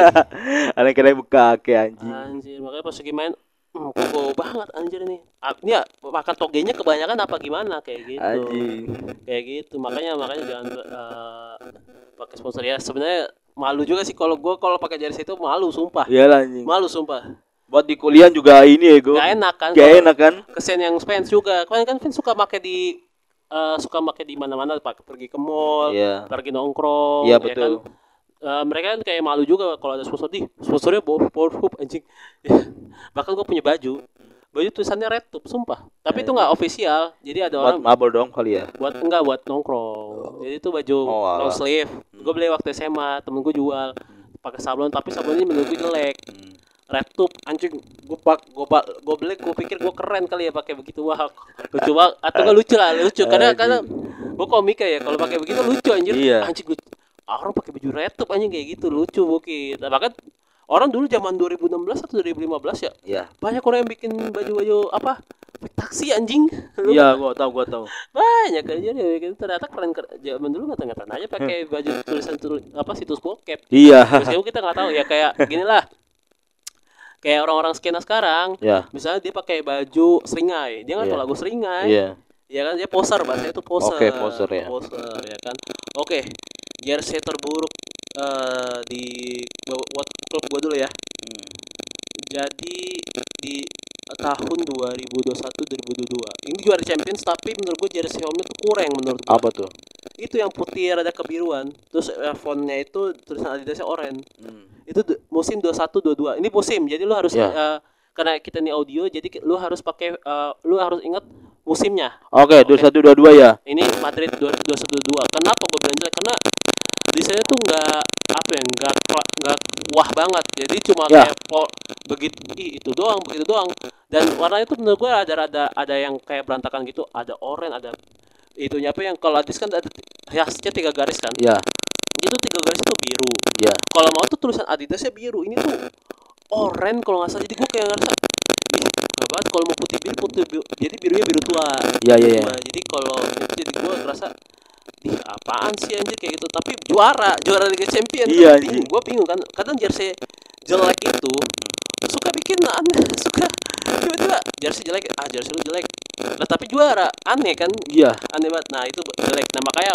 [SPEAKER 3] Ada yang kira buka ke anjing.
[SPEAKER 1] anjir, makanya pas lagi main hmm, kok bau banget anjir nih. Ah, Ini ya makan togenya kebanyakan apa gimana kayak gitu.
[SPEAKER 3] Anjing.
[SPEAKER 1] Kayak gitu. Makanya makanya jangan eh, pakai sponsor ya. Sebenarnya malu juga sih kalau gua kalau pakai jersey itu malu sumpah.
[SPEAKER 3] Iyalah anjing.
[SPEAKER 1] Malu sumpah.
[SPEAKER 3] Buat di kuliah juga ini ya gue.
[SPEAKER 1] Gak enak kan.
[SPEAKER 3] Gak enak kan?
[SPEAKER 1] Kesian yang fans juga. Kalian kan fans suka pakai di eh, suka pakai di mana-mana pakai pergi ke mall,
[SPEAKER 3] Iya.
[SPEAKER 1] pergi nongkrong
[SPEAKER 3] Iya
[SPEAKER 1] ya
[SPEAKER 3] betul.
[SPEAKER 1] kan? Eh, mereka kan kayak malu juga kalau ada sponsor di sponsornya bawa Pornhub anjing bahkan gue punya baju baju tulisannya red tube sumpah tapi itu nggak official jadi ada
[SPEAKER 3] Buat
[SPEAKER 1] orang
[SPEAKER 3] mabel dong kali ya.
[SPEAKER 1] buat enggak buat nongkrong jadi itu baju
[SPEAKER 3] Oh,
[SPEAKER 1] long sleeve gue beli waktu SMA temen gue jual pakai sablon tapi sablon ini menurut gue jelek
[SPEAKER 3] Hmm.
[SPEAKER 1] Tube anjing gue pak gue pak gue beli gue pikir gue keren kali ya pakai begitu wah lucu banget atau enggak lucu lah lucu karena
[SPEAKER 3] Anjing.
[SPEAKER 1] karena gue komika ya kalau pakai begitu lucu anjir
[SPEAKER 3] Iya.
[SPEAKER 1] anjing lucu. orang pakai baju tube anjing kayak gitu lucu bukit nah, bahkan orang dulu zaman 2016 atau 2015 ya
[SPEAKER 3] Iya.
[SPEAKER 1] banyak orang yang bikin baju-baju apa taksi anjing
[SPEAKER 3] Iya, gua tahu, gua tahu.
[SPEAKER 1] banyak aja yang bikin ternyata keren keren zaman dulu nggak keren aja pakai baju tulisan tulis apa situs bokep
[SPEAKER 3] Iya.
[SPEAKER 1] Terus kita nggak tahu ya kayak gini lah kayak orang-orang skena sekarang
[SPEAKER 3] Ya.
[SPEAKER 1] misalnya dia pakai baju seringai dia nggak tahu
[SPEAKER 3] Iya.
[SPEAKER 1] lagu seringai
[SPEAKER 3] Iya.
[SPEAKER 1] ya kan dia poser bahasa itu poser
[SPEAKER 3] Oke, poser ya.
[SPEAKER 1] poser ya kan oke jersey terburuk eh, di buat klub gua dulu ya
[SPEAKER 3] Hmm.
[SPEAKER 1] jadi di tahun 2021 2022 ini juara Champions tapi menurut gue jersey home tuh kurang menurut gua.
[SPEAKER 3] Apa tuh?
[SPEAKER 1] itu yang putih rada kebiruan terus eh, fontnya itu tulisan Adidasnya oranye
[SPEAKER 3] Hmm.
[SPEAKER 1] itu musim 21 22 ini musim jadi lu harus
[SPEAKER 3] Ya.
[SPEAKER 1] eh, karena kita ini audio jadi lu harus pakai eh, lu harus ingat musimnya
[SPEAKER 3] Oke, 2122 ya.
[SPEAKER 1] ini Madrid 2122 kenapa gue bilang jelek karena desainnya tuh nggak apa ya nggak nggak wah banget jadi cuma
[SPEAKER 3] Ya.
[SPEAKER 1] kayak begitu ih, itu doang begitu doang dan warnanya tuh menurut gue ada ada ada yang kayak berantakan gitu. Ada oranye ada itunya apa yang kalau Adis kan ada hiasnya tiga garis kan?
[SPEAKER 3] Iya.
[SPEAKER 1] itu tiga garis itu biru.
[SPEAKER 3] Iya.
[SPEAKER 1] kalau mau tuh tulisan Adidasnya biru. Ini tuh oranye kalau nggak salah. Jadi gue kayak ngerasa nggak banget kalau mau putih biru putih biru. Jadi birunya biru tua.
[SPEAKER 3] Iya, iya, iya.
[SPEAKER 1] Nah, jadi kalau itu jadi gue ngerasa ih apaan sih anjir? Kayak gitu. Tapi juara juara Liga Champions
[SPEAKER 3] Iya,
[SPEAKER 1] gue bingung kan. Kadang jersey jelek itu suka bikin aneh suka tiba-tiba jersey jelek ah jersey lu jelek. Nah tapi juara aneh kan?
[SPEAKER 3] Iya.
[SPEAKER 1] aneh banget. Nah itu jelek. Nah makanya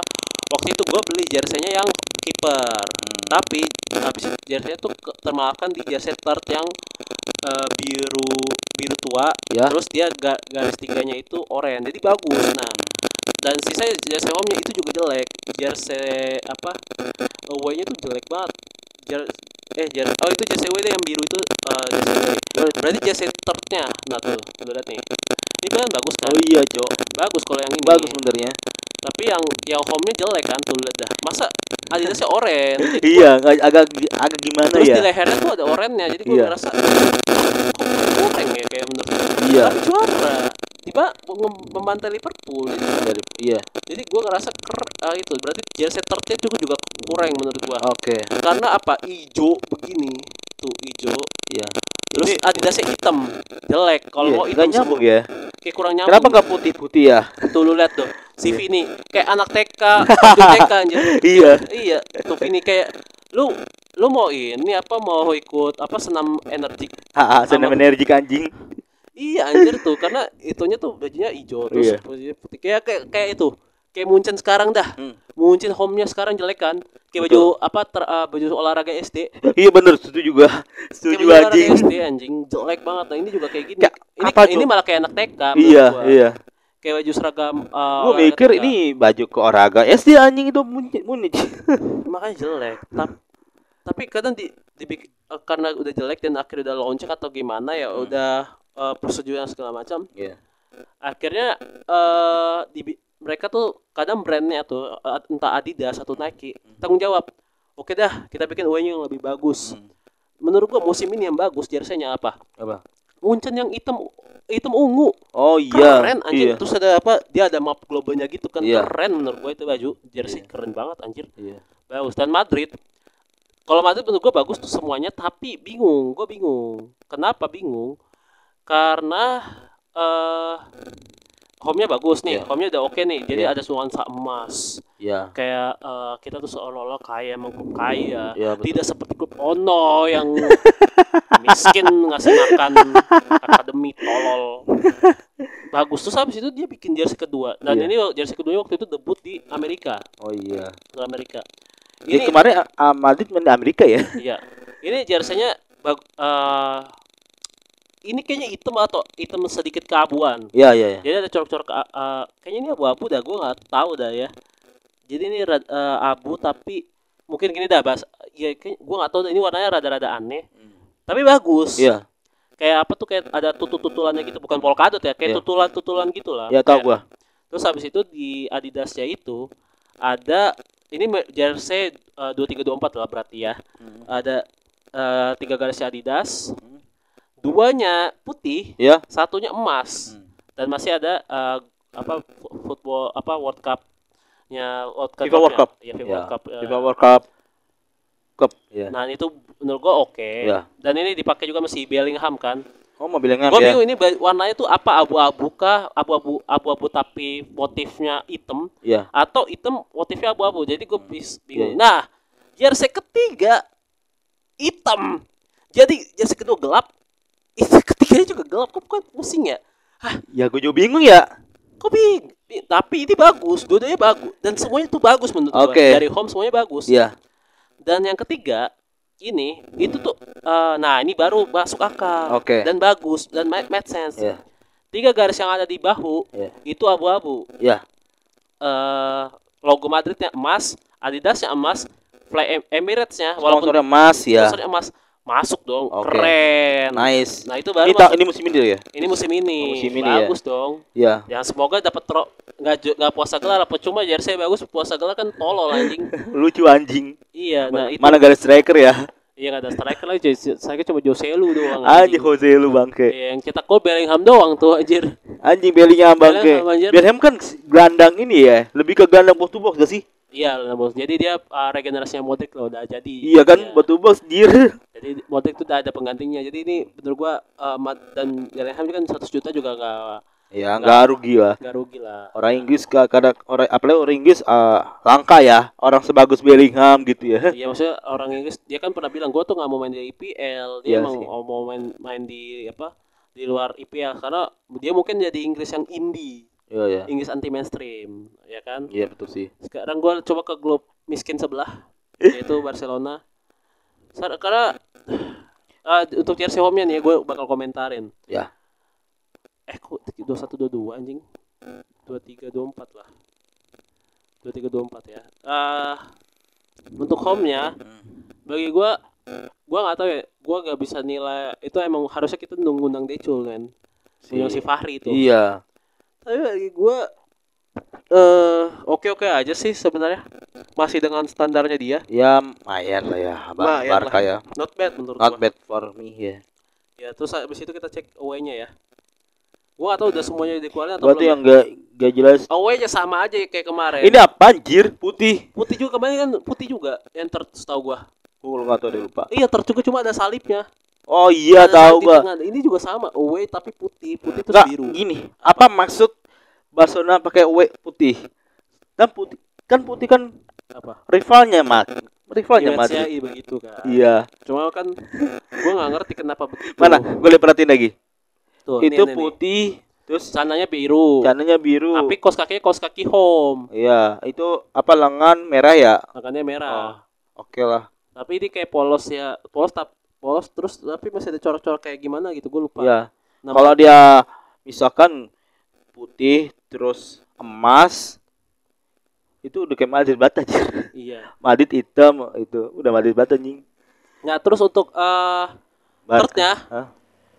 [SPEAKER 1] waktu itu gue beli jerseynya yang kiper. Tapi habis itu jerseynya tuh termakan di jersey third yang eh, biru biru tua.
[SPEAKER 3] Ya.
[SPEAKER 1] terus dia ga- garis tiganya itu oranye. Jadi bagus. Nah dan sisa jersey home nya itu juga jelek. Jersey apa away nya tuh jelek banget Jer- eh jer oh itu away deh yang biru itu eh, jersey away berarti jersey third nya nah tuh lu lihat nih ini kan bagus kan
[SPEAKER 3] Oh iya, Cok.
[SPEAKER 1] bagus kalau yang ini
[SPEAKER 3] Bagus sebenarnya.
[SPEAKER 1] tapi yang yang home nya jelek kan tuh lihat dah masa adidasnya oranye
[SPEAKER 3] Iya, agak agak, agak gimana
[SPEAKER 1] terus
[SPEAKER 3] ya?
[SPEAKER 1] di lehernya tuh ada oranye jadi gue
[SPEAKER 3] Iya.
[SPEAKER 1] ngerasa kok kurang ya kayak menurut
[SPEAKER 3] Iya.
[SPEAKER 1] tapi juara tiba mem- membantai Liverpool.
[SPEAKER 3] Dari, iya.
[SPEAKER 1] jadi gue ngerasa ker ah, itu. Berarti jersey third-nya juga juga kurang menurut gue
[SPEAKER 3] Oke.
[SPEAKER 1] karena apa? Ijo begini. Tuh ijo.
[SPEAKER 3] Iya.
[SPEAKER 1] terus
[SPEAKER 3] Ini-
[SPEAKER 1] adidasnya hitam. Jelek. Kalau
[SPEAKER 3] Iya,
[SPEAKER 1] mau hitam
[SPEAKER 3] nyambung ya.
[SPEAKER 1] kayak kurang nyambung.
[SPEAKER 3] Kenapa nggak putih-putih ya?
[SPEAKER 1] tuh lu lihat tuh. CV ini kayak anak TK TK anjir.
[SPEAKER 3] Iya.
[SPEAKER 1] iya. Tuh ini kayak lu lu mau ini apa? Mau ikut apa? Senam energi.
[SPEAKER 3] Haha, senam energi anjing.
[SPEAKER 1] Iya anjir tuh karena itunya tuh bajunya hijau terus
[SPEAKER 3] Iya.
[SPEAKER 1] bajunya putih kayak kayak kayak itu kayak Munchen sekarang dah
[SPEAKER 3] Hmm.
[SPEAKER 1] Munchen home-nya sekarang jelek kan kayak baju apa ter, ah, baju olahraga SD
[SPEAKER 3] Iya bener, setuju juga.
[SPEAKER 1] kayak
[SPEAKER 3] Setuju
[SPEAKER 1] baju olahraga
[SPEAKER 3] anjing.
[SPEAKER 1] SD anjing jelek banget nah ini juga kayak gini
[SPEAKER 3] Kayak
[SPEAKER 1] ini
[SPEAKER 3] apa
[SPEAKER 1] ini
[SPEAKER 3] tuh?
[SPEAKER 1] malah kayak anak TK
[SPEAKER 3] Iya,
[SPEAKER 1] gua.
[SPEAKER 3] iya.
[SPEAKER 1] kayak baju seragam
[SPEAKER 3] Gue
[SPEAKER 1] olahraga
[SPEAKER 3] mikir
[SPEAKER 1] TK.
[SPEAKER 3] ini baju ke olahraga SD anjing itu Munich. Munich.
[SPEAKER 1] makanya jelek tapi tapi kadang di, eh, karena udah jelek dan akhirnya udah launching atau gimana ya udah eh, persetujuan segala macam
[SPEAKER 3] Iya.
[SPEAKER 1] akhirnya eh dibi- mereka tuh kadang brandnya tuh eh, entah Adidas atau Nike tanggung jawab oke dah kita bikin away yang lebih bagus
[SPEAKER 3] Hmm.
[SPEAKER 1] menurut gua musim ini yang bagus jersey-nya apa
[SPEAKER 3] Apa?
[SPEAKER 1] Munchen yang hitam hitam ungu
[SPEAKER 3] Oh iya.
[SPEAKER 1] keren anjir
[SPEAKER 3] Iya.
[SPEAKER 1] terus ada apa dia ada map globalnya gitu kan
[SPEAKER 3] Iya.
[SPEAKER 1] keren menurut gua itu baju jersey
[SPEAKER 3] Iya.
[SPEAKER 1] keren banget anjir
[SPEAKER 3] Iya.
[SPEAKER 1] bagus dan Madrid kalau Madrid menurut gue bagus tuh semuanya tapi bingung gue bingung kenapa bingung karena eh home-nya bagus nih
[SPEAKER 3] Iya.
[SPEAKER 1] home-nya udah oke nih jadi
[SPEAKER 3] Iya.
[SPEAKER 1] ada nuansa emas
[SPEAKER 3] Iya.
[SPEAKER 1] kayak eh, kita tuh seolah-olah kaya emang klub kaya
[SPEAKER 3] Iya, betul.
[SPEAKER 1] tidak seperti klub Ono yang miskin ngasih makan akademi tolol bagus terus habis itu dia bikin jersey kedua dan
[SPEAKER 3] Iya.
[SPEAKER 1] ini jersey kedua waktu itu debut di Amerika
[SPEAKER 3] Oh iya.
[SPEAKER 1] di Amerika
[SPEAKER 3] Ini
[SPEAKER 1] ini
[SPEAKER 3] kemarin ah, Madrid main di Amerika ya?
[SPEAKER 1] Iya. Ini jersey-nya bag eh, ini kayaknya hitam atau hitam sedikit keabuan.
[SPEAKER 3] Iya, iya, iya.
[SPEAKER 1] Jadi ada corak-corak eh, eh, kayaknya ini abu-abu dah, gua nggak tahu dah ya. Jadi ini eh, abu tapi mungkin gini dah bahas ya gua nggak tahu ini warnanya rada-rada aneh. Tapi bagus.
[SPEAKER 3] Iya.
[SPEAKER 1] Kayak apa tuh kayak ada tutut-tutulannya gitu, bukan polkadot ya, kayak
[SPEAKER 3] Iya.
[SPEAKER 1] tutulan-tutulan gitu lah.
[SPEAKER 3] Ya tahu gua.
[SPEAKER 1] Terus habis itu di Adidasnya itu ada ini jersey eh, dua tiga dua empat lah berarti ya. Ada eh, tiga garis Adidas,
[SPEAKER 3] Hmm.
[SPEAKER 1] Duanya putih,
[SPEAKER 3] Ya.
[SPEAKER 1] satunya emas,
[SPEAKER 3] Hmm.
[SPEAKER 1] dan masih ada eh, apa football apa World Cup-nya World Cup
[SPEAKER 3] FIFA World Cup.
[SPEAKER 1] Ya, FIFA
[SPEAKER 3] Ya.
[SPEAKER 1] World Cup. eh.
[SPEAKER 3] FIFA World Cup. Cup. Ya.
[SPEAKER 1] Nah itu menurut gua oke.
[SPEAKER 3] Ya.
[SPEAKER 1] Dan ini dipakai juga masih Bellingham kan.
[SPEAKER 3] Oh, mobil yang
[SPEAKER 1] Gua
[SPEAKER 3] ya.
[SPEAKER 1] bingung ini warnanya tuh apa abu-abu kah? Abu-abu abu-abu tapi motifnya hitam
[SPEAKER 3] Iya.
[SPEAKER 1] atau hitam motifnya abu-abu jadi gue bingung
[SPEAKER 3] Iya.
[SPEAKER 1] nah jersey ketiga hitam jadi jersey kedua gelap itu ketiganya juga gelap kok bukan pusing ya
[SPEAKER 3] Ya gue juga bingung ya.
[SPEAKER 1] kok bing tapi ini bagus dua-duanya bagus dan semuanya tuh bagus menurut.
[SPEAKER 3] Oke.
[SPEAKER 1] dari home semuanya bagus
[SPEAKER 3] Iya.
[SPEAKER 1] dan yang ketiga ini itu tuh eh, nah ini baru masuk akal
[SPEAKER 3] Oke.
[SPEAKER 1] dan bagus dan make, make sense
[SPEAKER 3] Iya.
[SPEAKER 1] tiga garis yang ada di bahu
[SPEAKER 3] Iya.
[SPEAKER 1] itu abu-abu
[SPEAKER 3] Iya.
[SPEAKER 1] eh logo Madridnya emas, Adidasnya emas, Fly Em- Emirates-nya walaupun
[SPEAKER 3] Sponsornya Mas ya.
[SPEAKER 1] sponsornya emas masuk dong,
[SPEAKER 3] Oke.
[SPEAKER 1] keren.
[SPEAKER 3] Nice.
[SPEAKER 1] Nah itu baru
[SPEAKER 3] Ini,
[SPEAKER 1] masuk-
[SPEAKER 3] ini musim ini ya?
[SPEAKER 1] ini musim ini,
[SPEAKER 3] Oh, musim ini ya.
[SPEAKER 1] bagus dong.
[SPEAKER 3] Iya.
[SPEAKER 1] Ya semoga dapat tro nggak nggak puasa gelar apa cuma jersey bagus puasa gelar kan tolol anjing.
[SPEAKER 3] Lucu anjing.
[SPEAKER 1] iya, nah itu
[SPEAKER 3] Mana garis striker ya?
[SPEAKER 1] Iya nggak ada striker lagi, Jose- saya cuma Joselu doang.
[SPEAKER 3] Anjing Jose lu bangke.
[SPEAKER 1] Iya, yang cetak gol Bellingham doang tuh anjir.
[SPEAKER 3] Anjing Bellingham bangke.
[SPEAKER 1] Bellingham.
[SPEAKER 3] Bellingham kan gelandang ini ya, lebih ke gelandang box to box gak sih?
[SPEAKER 1] Iya, lah, bos. Jadi dia uh, regenerasinya Modric loh udah jadi.
[SPEAKER 3] Iya kan, box to box dir.
[SPEAKER 1] Jadi Modric itu udah ada penggantinya. Jadi ini menurut gua uh, Mat- dan Bellingham kan 100 juta juga nggak
[SPEAKER 3] Ya nggak rugi lah.
[SPEAKER 1] nggak rugi lah
[SPEAKER 3] Orang Inggris ka- kadang orang apalagi orang Inggris eh, langka ya orang sebagus Bellingham gitu ya.
[SPEAKER 1] Iya maksudnya orang Inggris dia kan pernah bilang gue tuh nggak mau main di IPL dia mau
[SPEAKER 3] sih.
[SPEAKER 1] mau main main di apa di luar IPL karena dia mungkin jadi Inggris yang indie
[SPEAKER 3] Iya ya.
[SPEAKER 1] Inggris anti mainstream ya kan
[SPEAKER 3] Iya betul sih.
[SPEAKER 1] sekarang gue coba ke klub miskin sebelah yaitu Barcelona karena ah, untuk jersey home-nya nih gue bakal komentarin
[SPEAKER 3] Ya.
[SPEAKER 1] Eh kok dua dua anjing? dua tiga dua empat lah. dua tiga dua empat ya. Ah untuk home-nya bagi gua gua nggak tahu ya. Gua nggak bisa nilai itu emang harusnya kita ngundang Decul kan? Ngundang si Fahri itu.
[SPEAKER 3] Iya.
[SPEAKER 1] tapi bagi gua eh oke oke aja sih sebenarnya. Masih dengan standarnya dia.
[SPEAKER 3] Ya lumayan lah ya. Bar- Barca ya.
[SPEAKER 1] not bad menurut
[SPEAKER 3] Not
[SPEAKER 1] gua.
[SPEAKER 3] bad for me ya.
[SPEAKER 1] ya terus habis itu kita cek away-nya ya gua nggak tahu udah semuanya dikeluarin atau
[SPEAKER 3] Berarti
[SPEAKER 1] belum
[SPEAKER 3] yang enggak enggak jelas.
[SPEAKER 1] away-nya sama aja kayak kemarin
[SPEAKER 3] Ini apa anjir? Putih.
[SPEAKER 1] putih juga kemarin kan putih juga yang ter setahu gua
[SPEAKER 3] Gue nggak tahu deh lupa.
[SPEAKER 1] iya ter juga cuma ada salibnya
[SPEAKER 3] Oh iya
[SPEAKER 1] Ada
[SPEAKER 3] tahu gua.
[SPEAKER 1] ini juga sama away tapi putih putih terus
[SPEAKER 3] Enggak,
[SPEAKER 1] biru
[SPEAKER 3] gini. Apa maksud Barcelona pakai W putih? Kan putih kan putih kan
[SPEAKER 1] apa
[SPEAKER 3] rivalnya Mat. Rivalnya
[SPEAKER 1] Image-nya
[SPEAKER 3] Madrid.
[SPEAKER 1] iya begitu kan
[SPEAKER 3] Iya.
[SPEAKER 1] cuma kan gua nggak ngerti kenapa begitu
[SPEAKER 3] Mana? Gue lihat perhatiin lagi.
[SPEAKER 1] Tuh,
[SPEAKER 3] itu
[SPEAKER 1] ini, nih.
[SPEAKER 3] putih terus
[SPEAKER 1] sananya biru
[SPEAKER 3] cananya biru.
[SPEAKER 1] tapi kos kakinya kos kaki home
[SPEAKER 3] Iya, itu apa lengan merah ya?
[SPEAKER 1] makanya merah
[SPEAKER 3] Oke lah.
[SPEAKER 1] tapi ini kayak polos ya polos tap polos terus tapi masih ada corak-corak kayak gimana gitu gue lupa
[SPEAKER 3] Iya.
[SPEAKER 1] Nama-
[SPEAKER 3] Kalau dia misalkan putih terus emas itu udah kayak Madrid banget aja.
[SPEAKER 1] iya
[SPEAKER 3] Madrid hitam itu udah Madrid banget anjing.
[SPEAKER 1] nah terus untuk eh
[SPEAKER 3] Barca.
[SPEAKER 1] Tertnya
[SPEAKER 3] Hah?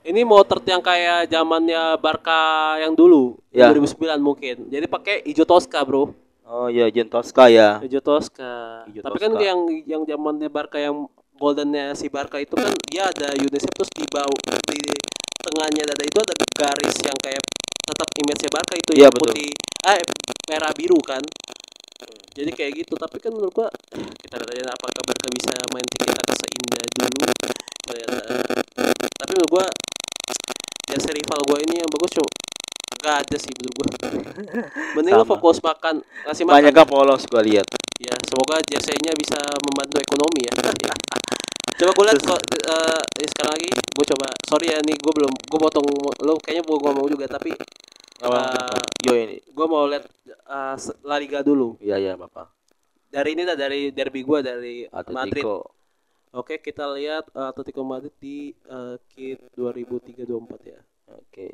[SPEAKER 1] Ini tert yang kayak zamannya Barca yang dulu
[SPEAKER 3] Ya.
[SPEAKER 1] 2009 mungkin jadi pakai hijau Tosca bro
[SPEAKER 3] Oh iya, Jen Tosca ya.
[SPEAKER 1] hijau Tosca
[SPEAKER 3] Hijau
[SPEAKER 1] tapi kan
[SPEAKER 3] Tosca.
[SPEAKER 1] yang yang zamannya Barca yang goldennya si Barca itu kan dia ada UNICEF terus di bawah di tengahnya dada itu ada garis yang kayak tetap image Barca itu
[SPEAKER 3] Iya,
[SPEAKER 1] yang
[SPEAKER 3] betul.
[SPEAKER 1] putih eh merah biru kan jadi kayak gitu tapi kan menurut gua kita lihat aja apakah Barca bisa main tiki taka seindah dulu ternyata tapi menurut gua jersey rival gua ini yang bagus cuma gak ada sih menurut gua mending lo
[SPEAKER 3] Sama.
[SPEAKER 1] fokus makan ngasih makan
[SPEAKER 3] Banyak kan polos gua lihat.
[SPEAKER 1] ya semoga jersey-nya bisa membantu ekonomi ya coba gue lihat kok eh, eh, sekarang lagi gue coba sorry ya nih gue belum gue potong lo kayaknya gue ngomong juga tapi
[SPEAKER 3] Apa? Yo ini.
[SPEAKER 1] gue mau lihat se- La Liga dulu
[SPEAKER 3] Iya iya, Bapak.
[SPEAKER 1] dari ini dah dari derby gue dari Madrid
[SPEAKER 3] Atletico.
[SPEAKER 1] Oke kita lihat eh, Atletico Madrid di eh, kit 2003-24 ya
[SPEAKER 3] Oke.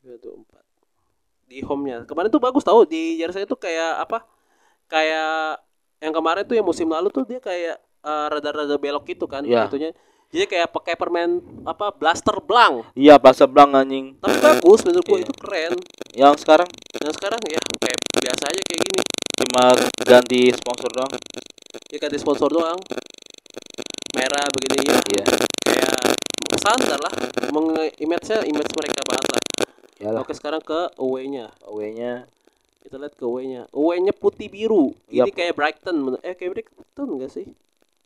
[SPEAKER 1] 2024 di home-nya kemarin tuh bagus tau di jersey itu kayak apa kayak yang kemarin tuh yang musim lalu tuh dia kayak eh, rada-rada belok gitu kan
[SPEAKER 3] Iya.
[SPEAKER 1] itunya jadi kayak pakai permen apa blaster blank
[SPEAKER 3] Iya, Barca Blanc anjing.
[SPEAKER 1] tapi bagus menurut gua
[SPEAKER 3] Iya.
[SPEAKER 1] itu keren
[SPEAKER 3] Yang sekarang
[SPEAKER 1] dan sekarang ya kayak biasa aja kayak gini
[SPEAKER 3] cuma ganti sponsor doang.
[SPEAKER 1] ya ganti sponsor doang merah begini. Ya kayak standar lah. Meng image-nya image mereka banget lah.
[SPEAKER 3] Iyalah.
[SPEAKER 1] oke sekarang ke away-nya
[SPEAKER 3] Away-nya
[SPEAKER 1] kita lihat ke away-nya away-nya putih biru.
[SPEAKER 3] Yap.
[SPEAKER 1] ini kayak Brighton. Eh kayak Brighton enggak sih?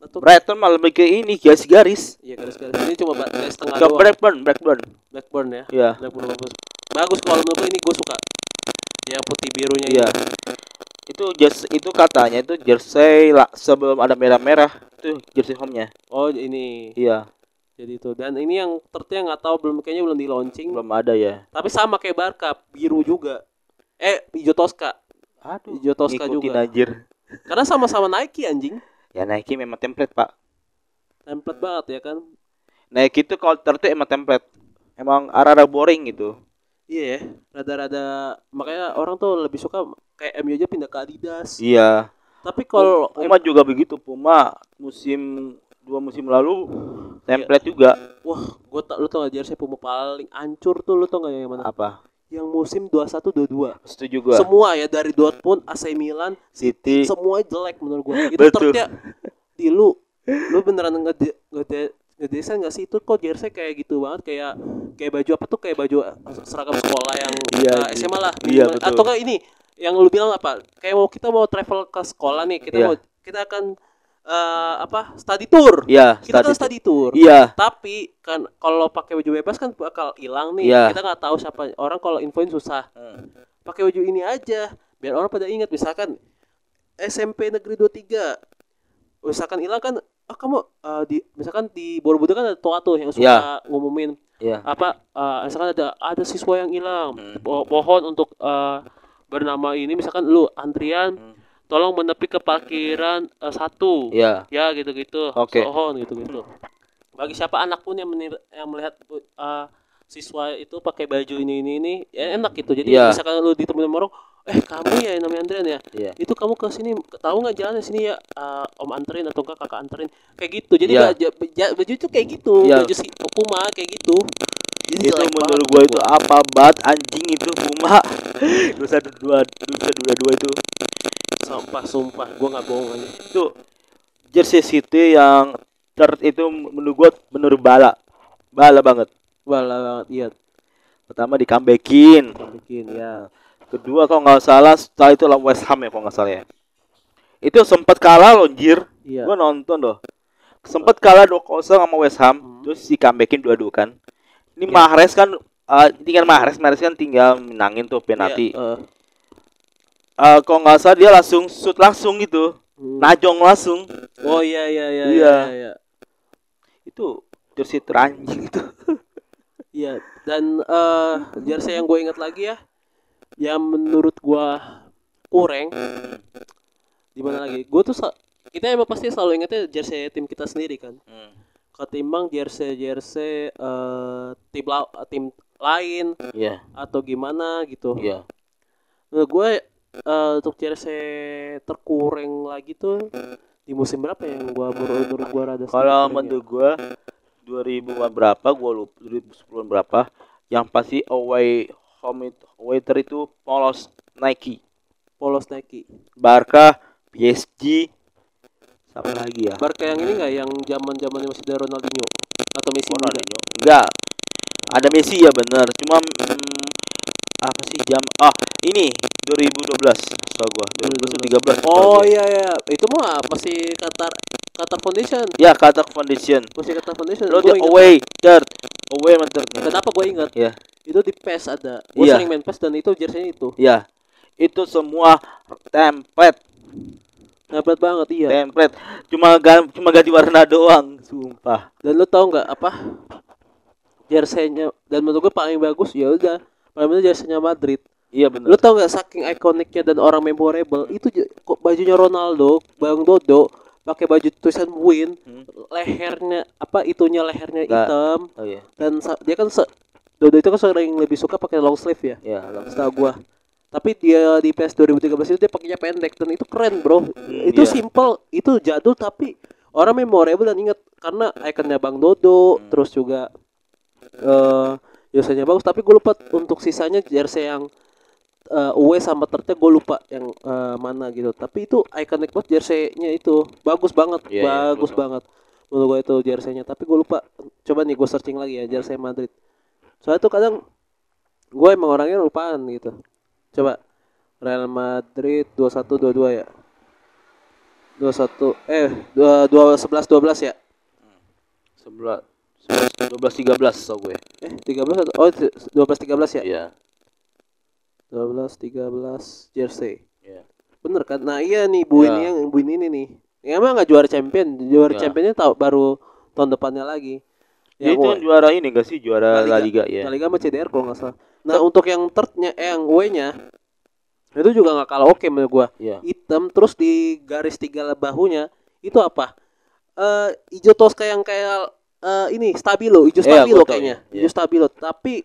[SPEAKER 1] Atau
[SPEAKER 3] Brighton malah lebih ke ini garis-garis.
[SPEAKER 1] iya garis-garis. Ini cuma garis tengah
[SPEAKER 3] Ke
[SPEAKER 1] doang.
[SPEAKER 3] Blackburn, Blackburn.
[SPEAKER 1] Blackburn ya?
[SPEAKER 3] Iya.
[SPEAKER 1] Blackburn bagus. Bagus kalau menurut ini gue suka. Yang putih birunya
[SPEAKER 3] Iya. Itu jersey itu katanya itu jersey lah sebelum ada merah-merah itu jersey home-nya.
[SPEAKER 1] oh ini
[SPEAKER 3] Iya,
[SPEAKER 1] jadi itu dan ini yang tertnya nggak tahu belum kayaknya belum di launching
[SPEAKER 3] belum ada ya.
[SPEAKER 1] tapi sama kayak Barca biru juga eh hijau Tosca
[SPEAKER 3] Aduh,
[SPEAKER 1] hijau Tosca juga
[SPEAKER 3] anjir.
[SPEAKER 1] karena sama-sama Nike anjing
[SPEAKER 3] Ya Nike memang template, Pak.
[SPEAKER 1] template banget ya kan
[SPEAKER 3] Nike itu kalau tertu emang template. Emang arah-arah boring gitu.
[SPEAKER 1] Iya ya rada-rada makanya orang tuh lebih suka kayak MU aja pindah ke Adidas
[SPEAKER 3] Iya.
[SPEAKER 1] tapi kalau
[SPEAKER 3] Puma juga begitu. Puma musim dua musim lalu template juga.
[SPEAKER 1] wah gua tak lu tau gak jersey Puma paling ancur tuh lu tau gak yang mana
[SPEAKER 3] Apa?
[SPEAKER 1] yang musim 21 22
[SPEAKER 3] Setuju gua.
[SPEAKER 1] semua ya dari Dortmund AC Milan
[SPEAKER 3] City.
[SPEAKER 1] semua jelek menurut gua itu
[SPEAKER 3] Betul.
[SPEAKER 1] tertnya di lu lu beneran ngede ngede ngedesain gak sih? Itu kok jersey kayak gitu banget kayak kayak baju apa tuh? Kayak baju seragam sekolah yang
[SPEAKER 3] Iya,
[SPEAKER 1] eh, SMA lah.
[SPEAKER 3] Iya, betul.
[SPEAKER 1] atau kayak ini yang lu bilang apa? Kayak mau kita mau travel ke sekolah nih kita
[SPEAKER 3] Iya.
[SPEAKER 1] mau kita akan eh, apa? Study tour.
[SPEAKER 3] Iya,
[SPEAKER 1] kita kan
[SPEAKER 3] study
[SPEAKER 1] study tour.
[SPEAKER 3] Iya,
[SPEAKER 1] tapi kan kalau pakai baju bebas kan bakal hilang nih.
[SPEAKER 3] Iya.
[SPEAKER 1] kita nggak tahu siapa orang kalau infoin susah. Pakai baju ini aja biar orang pada ingat. Misalkan SMP Negeri 23 misalkan hilang kan ah kamu eh, di misalkan di Borobudur kan ada toa tuh yang suka
[SPEAKER 3] Iya.
[SPEAKER 1] ngumumin
[SPEAKER 3] iya.
[SPEAKER 1] apa eh, misalkan ada ada siswa yang hilang
[SPEAKER 3] Hmm.
[SPEAKER 1] Po- pohon untuk eh, bernama ini misalkan lu antrian
[SPEAKER 3] Hmm.
[SPEAKER 1] tolong menepi ke parkiran eh, satu
[SPEAKER 3] Iya.
[SPEAKER 1] ya gitu-gitu
[SPEAKER 3] Oke.
[SPEAKER 1] pohon gitu-gitu bagi siapa anak pun yang yang melihat uh, siswa itu pakai baju ini ini ini ya enak gitu jadi
[SPEAKER 3] Iya.
[SPEAKER 1] misalkan lu ditemuin sama orang eh kamu ya yang namanya Andrian ya
[SPEAKER 3] Iya.
[SPEAKER 1] itu kamu ke sini tahu nggak jalan sini ya uh, om anterin atau enggak kakak anterin kayak gitu jadi
[SPEAKER 3] Iya.
[SPEAKER 1] baju, baju, baju itu kayak gitu
[SPEAKER 3] Iya.
[SPEAKER 1] baju si Puma kayak gitu Jadi
[SPEAKER 3] Itu menurut gua itu apa banget anjing itu Puma. Dosa dua dosa dua dua itu.
[SPEAKER 1] sumpah sumpah gua nggak bohong aja
[SPEAKER 3] Itu jersey City yang third itu menurut gua menurut bala. Bala banget.
[SPEAKER 1] Bala banget iya
[SPEAKER 3] Pertama di comebackin.
[SPEAKER 1] bikin ya
[SPEAKER 3] Kedua kalau nggak salah setelah itu lawan West Ham ya kalau nggak salah ya. Itu sempat kalah loh anjir.
[SPEAKER 1] iya
[SPEAKER 3] Gua nonton loh. Sempat kalah 2-0 sama West Ham,
[SPEAKER 1] Hmm.
[SPEAKER 3] terus si comebackin 2-2 kan. Ini
[SPEAKER 1] Ya.
[SPEAKER 3] Mahrez kan eh tinggal Mahrez, Mahrez kan tinggal menangin tuh penalti.
[SPEAKER 1] Iya, eh,
[SPEAKER 3] Eh kalau nggak salah dia langsung shoot langsung gitu.
[SPEAKER 1] hmm.
[SPEAKER 3] Najong langsung.
[SPEAKER 1] oh iya iya iya
[SPEAKER 3] Iya.
[SPEAKER 1] iya, iya.
[SPEAKER 3] Itu jersey teranjing itu.
[SPEAKER 1] Iya, dan eh jersey yang gue ingat lagi ya, yang menurut gue kurang, di mana lagi? Gue tuh kita emang pasti selalu ingetnya jersey tim kita sendiri kan, ketimbang jersey jersey eh tim la- tim lain
[SPEAKER 3] Iya,
[SPEAKER 1] atau gimana gitu.
[SPEAKER 3] iya.
[SPEAKER 1] Menurut gue eh, untuk jersey terkurang lagi tuh di musim berapa ya yang gue menurut menurut gue rada
[SPEAKER 3] Kalau
[SPEAKER 1] ya?
[SPEAKER 3] menurut gua 2000 berapa gua lupa 2010 berapa yang pasti away home it, away ter itu polos Nike.
[SPEAKER 1] polos Nike.
[SPEAKER 3] Barca, PSG, siapa lagi ya?
[SPEAKER 1] Barca yang ini nggak yang zaman zamannya masih ada Ronaldinho atau Messi?
[SPEAKER 3] Ronaldinho. Enggak. Ada Messi ya benar. Cuma mm, apa sih jam ah ini 2012 setahu gua 2013 setahu
[SPEAKER 1] Oh
[SPEAKER 3] gua.
[SPEAKER 1] iya iya, itu mah masih Qatar Qatar Foundation,
[SPEAKER 3] ya Qatar Foundation
[SPEAKER 1] masih Qatar Foundation.
[SPEAKER 3] lo
[SPEAKER 1] Gua ingat.
[SPEAKER 3] away third away sama third
[SPEAKER 1] Kenapa gue ingat?
[SPEAKER 3] ya
[SPEAKER 1] Itu di PES ada. Gue
[SPEAKER 3] Iya.
[SPEAKER 1] sering main PES dan itu jersey itu.
[SPEAKER 3] ya itu semua template
[SPEAKER 1] Hebat banget iya.
[SPEAKER 3] template cuma cuma ganti warna doang sumpah
[SPEAKER 1] Dan lu tau nggak apa? Jerseynya dan menurut gue paling bagus ya udah. Paling bener jerseynya Madrid.
[SPEAKER 3] iya
[SPEAKER 1] Lu
[SPEAKER 3] benar
[SPEAKER 1] tau nggak saking ikoniknya dan orang memorable itu bajunya Ronaldo, Bang Dodo pakai baju tulisan win,
[SPEAKER 3] Hmm.
[SPEAKER 1] lehernya apa itunya lehernya
[SPEAKER 3] Nggak.
[SPEAKER 1] hitam
[SPEAKER 3] oh iya
[SPEAKER 1] dan dia kan se- Dodo itu kan sering lebih suka pakai long sleeve ya.
[SPEAKER 3] ya lang-
[SPEAKER 1] setahu gua tapi dia di PS 2013 itu dia pakainya pendek dan itu keren bro itu
[SPEAKER 3] iya.
[SPEAKER 1] simple itu jadul tapi orang memorable dan inget karena ikonnya Bang Dodo
[SPEAKER 3] Hmm.
[SPEAKER 1] terus juga eh jersey-nya bagus tapi gue lupa untuk sisanya jersey yang eh away sama tertnya gue lupa yang eh, mana gitu. Tapi itu ikonik banget jersey-nya itu. Bagus banget
[SPEAKER 3] Iya, iya,
[SPEAKER 1] bagus
[SPEAKER 3] betul.
[SPEAKER 1] banget. Menurut gue itu jersey-nya. Tapi gue lupa coba nih gue searching lagi ya jersey Madrid. Soalnya tuh kadang gue emang orangnya lupaan gitu. Coba Real Madrid 21 22 ya. 21 eh 2 2 11 12 ya.
[SPEAKER 3] Sebelas dua belas tiga belas tau gue.
[SPEAKER 1] Eh 13 atau oh 12 13 ya?
[SPEAKER 3] Iya.
[SPEAKER 1] 12 13 jersey.
[SPEAKER 3] Iya.
[SPEAKER 1] Bener kan? Nah iya nih Bu ini
[SPEAKER 3] Ya.
[SPEAKER 1] yang Bu ini nih. Ya, emang nggak juara champion juara
[SPEAKER 3] Ya.
[SPEAKER 1] championnya tahu baru tahun depannya lagi. Yang
[SPEAKER 3] itu yang juara ini gak sih? Juara La Liga, ya.
[SPEAKER 1] La Liga sama CDR kalau nggak salah. Nah untuk yang thirdnya eh yang away-nya itu juga nggak kalah oke menurut gua.
[SPEAKER 3] Iya.
[SPEAKER 1] hitam terus di garis tiga bahunya itu apa? Eh hijau toska yang kayak eh, ini stabilo hijau
[SPEAKER 3] Iya,
[SPEAKER 1] stabilo
[SPEAKER 3] tahu,
[SPEAKER 1] kayaknya.
[SPEAKER 3] Iya.
[SPEAKER 1] hijau stabilo. Tapi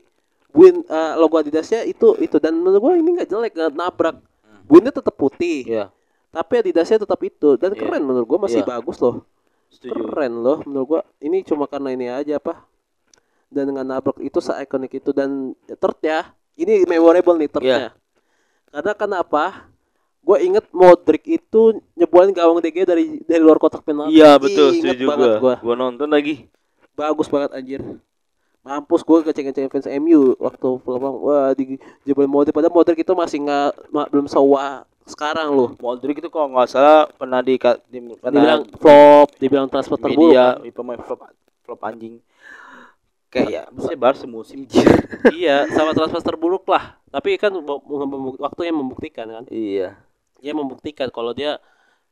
[SPEAKER 1] buin eh, logo adidasnya itu itu dan menurut gua ini nggak jelek nggak nabrak. Buinnya tetap putih.
[SPEAKER 3] Iya,
[SPEAKER 1] tapi adidasnya tetap itu. Dan
[SPEAKER 3] Iya.
[SPEAKER 1] keren menurut gua masih
[SPEAKER 3] Iya.
[SPEAKER 1] bagus loh.
[SPEAKER 3] Setuju.
[SPEAKER 1] keren loh menurut gua. Ini cuma karena ini aja apa? Dan dengan nabrak itu se ikonik itu. Dan third ya ini memorable nih thirdnya. Karena kenapa? Gue inget Modric itu nyebuain gawang DG dari dari luar kotak penalti.
[SPEAKER 3] Iya, betul,
[SPEAKER 1] Inget
[SPEAKER 3] setuju
[SPEAKER 1] banget
[SPEAKER 3] gua.
[SPEAKER 1] Gua
[SPEAKER 3] nonton lagi.
[SPEAKER 1] Bagus banget anjir. Mampus gue keceng-keceng fans MU waktu peluang wah di jebol Modric. Padahal Modric itu masih nggak ma- belum sewa sekarang lu
[SPEAKER 3] Modric itu kalau nggak salah pernah di, di pernah
[SPEAKER 1] dibilang flop dibilang transfer terburuk
[SPEAKER 3] media
[SPEAKER 1] kan?
[SPEAKER 3] pemain flop flop anjing. Kayak ya bisa bar semusim
[SPEAKER 1] iya sama transfer terburuk lah. Tapi kan waktu yang membuktikan kan?
[SPEAKER 3] Iya.
[SPEAKER 1] Dia membuktikan kalau dia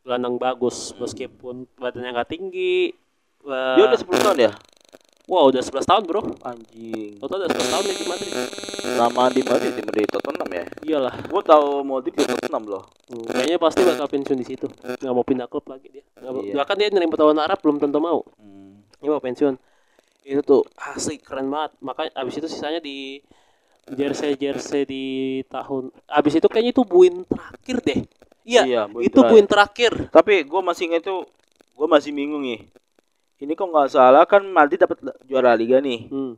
[SPEAKER 1] gelandang bagus meskipun badannya nggak tinggi eh,
[SPEAKER 3] dia udah 10 tahun ya
[SPEAKER 1] wow udah 11 tahun bro.
[SPEAKER 3] Anjing.
[SPEAKER 1] Total udah 11 tahun nih di Madrid
[SPEAKER 3] lama di Madrid di Madrid Tottenham ya?
[SPEAKER 1] Iyalah.
[SPEAKER 3] Gua tahu Modric di Tottenham loh.
[SPEAKER 1] Hmm, kayaknya pasti bakal pensiun di situ. Nggak mau pindah klub lagi dia. Mau-
[SPEAKER 3] Iya.
[SPEAKER 1] bahkan dia nerima tawaran Arab belum tentu mau.
[SPEAKER 3] Hmm.
[SPEAKER 1] dia mau pensiun. Itu tuh asli keren banget. Makanya abis itu sisanya di jersey jersey di tahun abis itu kayaknya itu buin terakhir deh. Iya,
[SPEAKER 3] Iya, buin
[SPEAKER 1] itu
[SPEAKER 3] terakhir.
[SPEAKER 1] buin terakhir.
[SPEAKER 3] Tapi gua masih ingat tuh gua masih bingung nih ini kok nggak salah kan Madrid dapat juara Liga nih.
[SPEAKER 1] Hmm.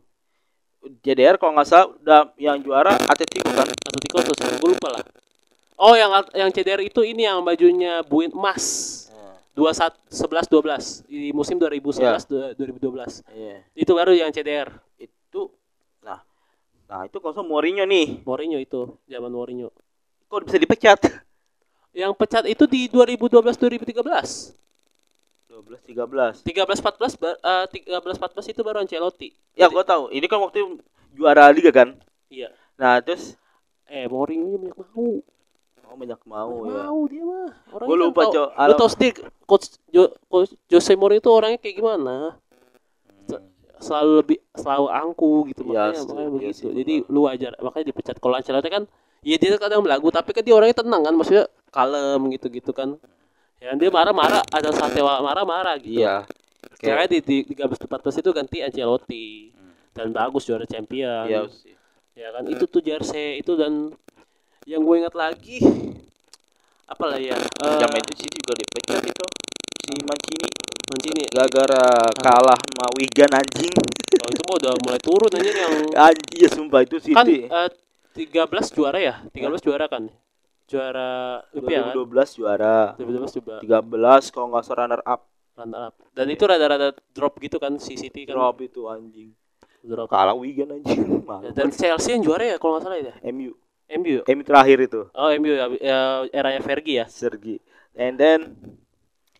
[SPEAKER 3] JDR kalau nggak salah udah yang juara Atletico kan?
[SPEAKER 1] Atletico saya gue lupa lah. Oh yang yang CDR itu ini yang bajunya buin emas dua saat sebelas dua belas. Di musim 2011 dua- 2012
[SPEAKER 3] iya.
[SPEAKER 1] Itu baru yang CDR
[SPEAKER 3] itu nah nah itu kosong Mourinho nih.
[SPEAKER 1] Mourinho itu zaman Mourinho.
[SPEAKER 3] Kok bisa dipecat?
[SPEAKER 1] Yang pecat itu di 2012 2013
[SPEAKER 3] 12 13
[SPEAKER 1] 13 14 ba- eh, 13 14 itu baru Ancelotti.
[SPEAKER 3] ya gua tahu ini kan waktu juara Liga kan
[SPEAKER 1] Iya.
[SPEAKER 3] nah terus
[SPEAKER 1] Eh Mourinho banyak mau.
[SPEAKER 3] oh banyak mau
[SPEAKER 1] Banyak
[SPEAKER 3] ya
[SPEAKER 1] mau dia mah. Orangnya
[SPEAKER 3] Gua lupa,
[SPEAKER 1] kan
[SPEAKER 3] Cok.
[SPEAKER 1] tahu- Lu tau sendiri coach, jo, coach Jose Mourinho itu orangnya kayak gimana? Selalu lebih selalu angku gitu
[SPEAKER 3] Iya,
[SPEAKER 1] makanya, makanya
[SPEAKER 3] iya
[SPEAKER 1] begitu.
[SPEAKER 3] sih,
[SPEAKER 1] Jadi lu wajar makanya dipecat kalau Ancelotti kan ya dia kadang belagu tapi kan dia orangnya tenang kan maksudnya kalem gitu-gitu kan. Ya dia marah-marah ada saatnya marah-marah gitu.
[SPEAKER 3] iya.
[SPEAKER 1] Kayaknya di, di 13 14 itu ganti Ancelotti. Dan bagus juara champion.
[SPEAKER 3] iya. Sih.
[SPEAKER 1] ya kan itu tuh jersey itu dan yang gue ingat lagi apa lah ya
[SPEAKER 3] jam itu sih juga dipecat itu si Mancini.
[SPEAKER 1] Mancini.
[SPEAKER 3] Gara-gara kalah sama Wigan anjing.
[SPEAKER 1] Oh, itu mah udah mulai turun aja yang
[SPEAKER 3] anjing ya sumpah itu
[SPEAKER 1] kan
[SPEAKER 3] City
[SPEAKER 1] eh, 13 juara ya? 13 juara kan juara UPA kan?
[SPEAKER 3] 2012 juara.
[SPEAKER 1] 2012 coba
[SPEAKER 3] 13 kalau nggak salah runner up
[SPEAKER 1] runner up dan itu rada-rada drop gitu kan si City kan?
[SPEAKER 3] Drop itu anjing.
[SPEAKER 1] Drop.
[SPEAKER 3] Kalah Wigan anjing.
[SPEAKER 1] Ya,
[SPEAKER 3] Malu.
[SPEAKER 1] dan Chelsea yang juara ya kalau nggak salah ya?
[SPEAKER 3] MU
[SPEAKER 1] MU
[SPEAKER 3] MU terakhir itu.
[SPEAKER 1] Oh MU ya, ya eranya Fergie ya?
[SPEAKER 3] Sergi and then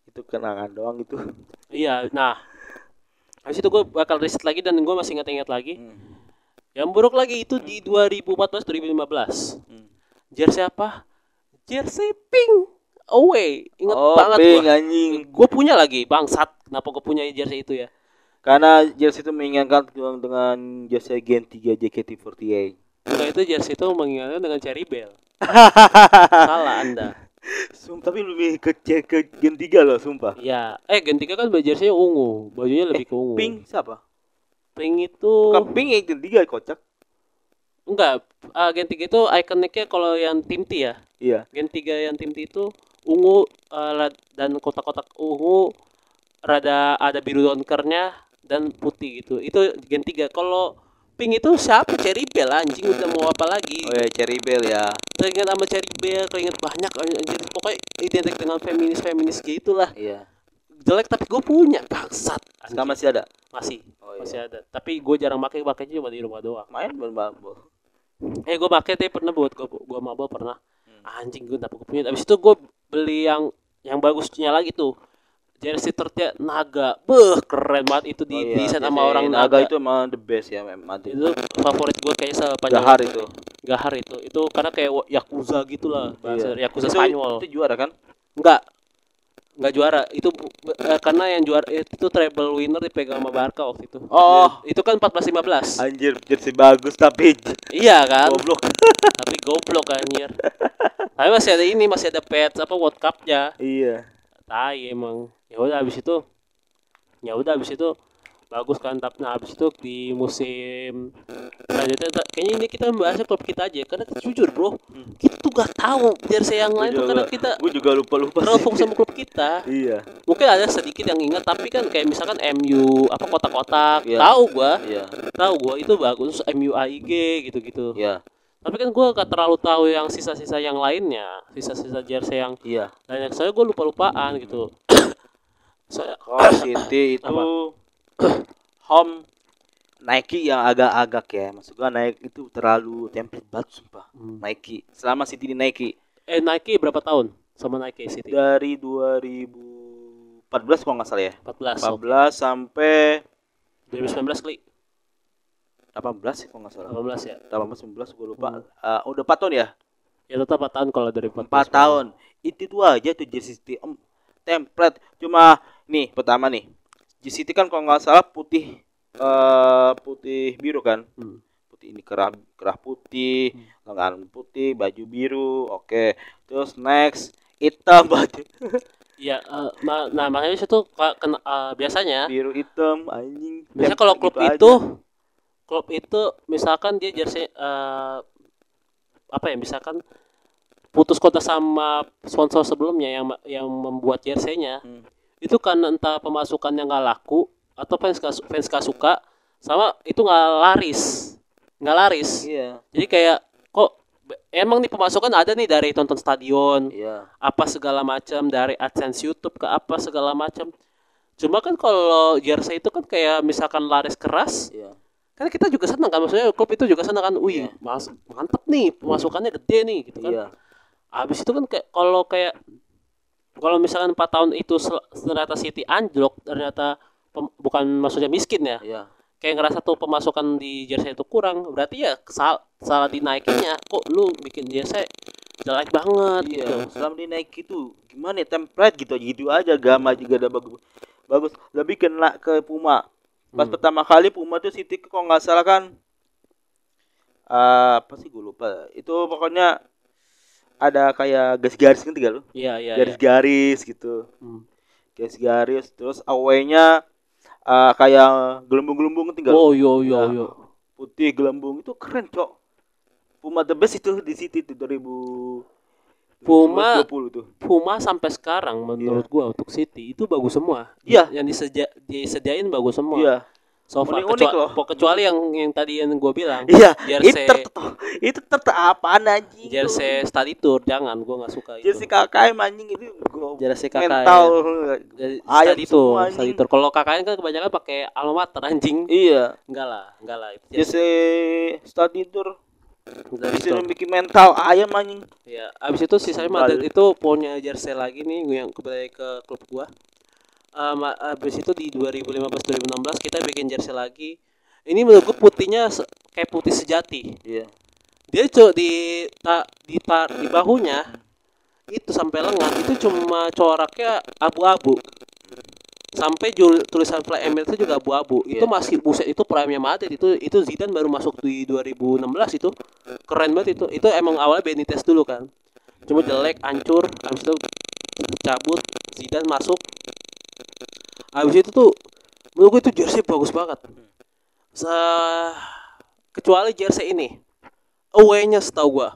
[SPEAKER 3] itu kenangan doang itu.
[SPEAKER 1] Iya nah. Habis itu gue bakal riset lagi dan gue masih ingat-ingat lagi.
[SPEAKER 3] Hmm.
[SPEAKER 1] Yang buruk lagi itu di 2014 2015.
[SPEAKER 3] Hmm.
[SPEAKER 1] Jersey apa? Jersey pink away. Ingat
[SPEAKER 3] oh
[SPEAKER 1] banget gua.
[SPEAKER 3] anjing
[SPEAKER 1] Gue punya lagi bangsat. Kenapa gue punya jersey itu ya?
[SPEAKER 3] karena jersey itu mengingatkan dengan, jersey Gen 3 JKT48
[SPEAKER 1] Enggak itu jersey itu mengingatkan dengan Cherry Bell. Salah Anda.
[SPEAKER 3] Sumpah, tapi lebih ke, ke Gen 3 loh, sumpah.
[SPEAKER 1] Ya, eh Gen 3 kan jersey ungu, bajunya lebih ke ungu.
[SPEAKER 3] Pink siapa?
[SPEAKER 1] Pink itu
[SPEAKER 3] Bukan Pink ya, Gen 3 kocak.
[SPEAKER 1] Enggak. Ah, Gen 3 itu ikoniknya kalau yang tim T ya.
[SPEAKER 3] Iya.
[SPEAKER 1] Gen 3 yang tim T itu ungu rad- dan kotak-kotak ungu rada ada biru donkernya dan putih gitu. Itu Gen 3. Kalau pink itu siapa? Cherry Bell anjing udah mau apa lagi?
[SPEAKER 3] Oh ya, Cherry Bell ya.
[SPEAKER 1] Keinget sama Cherry Bell, keinget banyak anjir. Pokoknya identik dengan feminis-feminis gitu lah.
[SPEAKER 3] Iya.
[SPEAKER 1] Jelek tapi gue punya bangsat. Anjing.
[SPEAKER 3] Sekarang masih ada.
[SPEAKER 1] Masih,
[SPEAKER 3] Oh, iya.
[SPEAKER 1] masih ada. Tapi gue jarang pakai, pakainya cuma di rumah doang.
[SPEAKER 3] Main belum.
[SPEAKER 1] Eh gue pakai tapi pernah buat gue gue mabok pernah.
[SPEAKER 3] Hmm.
[SPEAKER 1] Anjing gue dapet gue punya. Abis itu gue beli yang yang bagusnya lagi tuh. Jersey tertia naga. Beh keren banget itu di
[SPEAKER 3] Oh, iya.
[SPEAKER 1] desain sama
[SPEAKER 3] Jersey
[SPEAKER 1] orang
[SPEAKER 3] Naga
[SPEAKER 1] naga.
[SPEAKER 3] itu emang the best ya, memang.
[SPEAKER 1] Itu favorit gue kayaknya sepanjang
[SPEAKER 3] Gahar itu.
[SPEAKER 1] Gahar itu. Itu karena kayak yakuza gitu lah bahasa
[SPEAKER 3] Iya.
[SPEAKER 1] yakuza
[SPEAKER 3] Itu-
[SPEAKER 1] Spanyol.
[SPEAKER 3] Itu juara kan?
[SPEAKER 1] Enggak. Enggak juara. Itu eh, karena yang juara itu treble winner dipegang sama Barca waktu itu.
[SPEAKER 3] Oh.
[SPEAKER 1] Itu kan 14 15.
[SPEAKER 3] Anjir, jersey bagus tapi
[SPEAKER 1] Iya kan?
[SPEAKER 3] goblok.
[SPEAKER 1] Tapi goblok anjir. Tapi masih ada ini, masih ada pet apa World Cup-nya.
[SPEAKER 3] iya.
[SPEAKER 1] Tai emang. Ya udah habis itu ya udah habis itu bagus kan tapi nah habis itu di musim selanjutnya kayaknya ini kita membahasnya klub kita aja karena kita jujur bro kita tuh gak tahu jersey yang lain tuh karena kita
[SPEAKER 3] gue juga lupa-lupa sih.
[SPEAKER 1] terhubung sama klub kita
[SPEAKER 3] Iya.
[SPEAKER 1] mungkin ada sedikit yang ingat tapi kan kayak misalkan MU apa kotak-kotak
[SPEAKER 3] Iya.
[SPEAKER 1] tahu gua
[SPEAKER 3] Iya.
[SPEAKER 1] tahu gua itu bagus MU AIG gitu-gitu
[SPEAKER 3] Iya.
[SPEAKER 1] tapi kan gua gak terlalu tahu yang sisa-sisa yang lainnya sisa-sisa jersey yang
[SPEAKER 3] Iya.
[SPEAKER 1] lainnya saya gua lupa-lupaan gitu saya
[SPEAKER 3] Kalau City itu
[SPEAKER 1] Apa?
[SPEAKER 3] Home Nike yang agak-agak ya. Maksud gua Nike itu terlalu template banget sumpah.
[SPEAKER 1] Hmm.
[SPEAKER 3] Nike. Selama City di Nike.
[SPEAKER 1] eh Nike berapa tahun sama Nike City?
[SPEAKER 3] dari 2014 kalau nggak salah ya
[SPEAKER 1] 14.
[SPEAKER 3] 14 sampai
[SPEAKER 1] 2019 kali.
[SPEAKER 3] 18 sih kalau nggak salah
[SPEAKER 1] 18 ya.
[SPEAKER 3] 18 19 gue lupa
[SPEAKER 1] Hmm.
[SPEAKER 3] Eh, udah 4 tahun ya
[SPEAKER 1] Ya tetap 4 tahun kalau dari 14.
[SPEAKER 3] 4 tahun itu tuh aja tuh jersey City Em, template cuma nih pertama nih City kan kalau nggak salah putih eh putih biru kan
[SPEAKER 1] Hmm.
[SPEAKER 3] putih ini kerah kerah putih lengan putih baju biru oke terus next hitam baju
[SPEAKER 1] Iya, eh, ma- nah makanya situ ka- kena- eh, biasanya
[SPEAKER 3] biru hitam anjing
[SPEAKER 1] biasanya kalau klub
[SPEAKER 3] gitu aja.
[SPEAKER 1] itu klub itu misalkan dia jersey eh, apa ya misalkan putus kontak sama sponsor sebelumnya yang yang membuat jersey-nya
[SPEAKER 3] Hmm.
[SPEAKER 1] Itu karena entah pemasukannya nggak laku atau fans gak, fans gak suka sama itu nggak laris. Nggak laris.
[SPEAKER 3] Iya.
[SPEAKER 1] Jadi kayak kok emang nih pemasukan ada nih dari tonton stadion
[SPEAKER 3] iya.
[SPEAKER 1] apa segala macam dari AdSense YouTube ke apa segala macam. Cuma kan kalau jersey itu kan kayak misalkan laris keras
[SPEAKER 3] iya.
[SPEAKER 1] kan kita juga senang kan maksudnya klub itu juga senang kan wih
[SPEAKER 3] Iya.
[SPEAKER 1] mas mantep nih pemasukannya gede nih gitu kan.
[SPEAKER 3] Iya.
[SPEAKER 1] Habis itu kan kayak kalau kayak kalau misalkan 4 tahun itu ternyata City anjlok ternyata pem- bukan maksudnya miskin ya.
[SPEAKER 3] Iya.
[SPEAKER 1] Kayak ngerasa tuh pemasukan di jersey itu kurang berarti ya kesal salah dinaikinnya. Kok lu bikin jersey jelek banget
[SPEAKER 3] iya
[SPEAKER 1] gitu?
[SPEAKER 3] selama di Nike itu gimana ya template gitu gitu aja gamma juga ada bagus bagus. Lebih kena ke Puma. Pas
[SPEAKER 1] Hmm.
[SPEAKER 3] pertama kali Puma tuh City kalau nggak salah kan? Eh, apa sih gue lupa. Itu pokoknya ada kayak garis-garis kan tiga lu?
[SPEAKER 1] Iya iya iya.
[SPEAKER 3] garis-garis gitu.
[SPEAKER 1] Hmm.
[SPEAKER 3] garis-garis terus away-nya eh, kayak gelembung-gelembung kan tinggal
[SPEAKER 1] oh yo yo
[SPEAKER 3] Nah,
[SPEAKER 1] yo
[SPEAKER 3] putih gelembung itu keren cok. Puma the best itu di City itu 2000
[SPEAKER 1] Puma-
[SPEAKER 3] 2020 tuh.
[SPEAKER 1] Puma sampai sekarang menurut gua untuk City itu bagus semua.
[SPEAKER 3] Iya.
[SPEAKER 1] yang disedia disediain bagus semua.
[SPEAKER 3] Iya
[SPEAKER 1] so far
[SPEAKER 3] Unik-unik
[SPEAKER 1] kecuali,
[SPEAKER 3] loh.
[SPEAKER 1] kecuali yang yang tadi yang gua bilang
[SPEAKER 3] iya itu
[SPEAKER 1] jersey
[SPEAKER 3] ter itu ter apaan anjing
[SPEAKER 1] jersey study tour jangan gua nggak suka itu
[SPEAKER 3] jersey KKM anjing itu gua
[SPEAKER 1] jersey KKN.
[SPEAKER 3] mental
[SPEAKER 1] study tour
[SPEAKER 3] anjing.
[SPEAKER 1] study tour kalau KKN kan kebanyakan pakai alma mater anjing
[SPEAKER 3] iya
[SPEAKER 1] enggak lah enggak lah itu jersey
[SPEAKER 3] jersey study tour
[SPEAKER 1] tour.
[SPEAKER 3] bikin mental ayam anjing
[SPEAKER 1] Ya, abis itu sisanya. Madrid itu punya jersey lagi nih yang kembali ke klub gua. Um, abis itu di 2015-2016 kita bikin jersey lagi. Ini menurut gua putihnya kayak putih sejati.
[SPEAKER 3] iya
[SPEAKER 1] Dia cok di ta, di ta, di bahunya itu sampai lengan itu cuma coraknya abu-abu. Sampai jul, tulisan Fly Emirates itu juga abu-abu. Itu
[SPEAKER 3] Iya.
[SPEAKER 1] masih buset itu prime Madrid itu itu Zidane baru masuk di 2016 itu. Keren banget itu. Itu emang awalnya Benitez dulu kan. Cuma jelek, hancur, habis itu cabut, Zidane masuk. Habis itu tuh menurut gue itu jersey bagus banget. Se kecuali jersey ini. Away-nya setahu gua.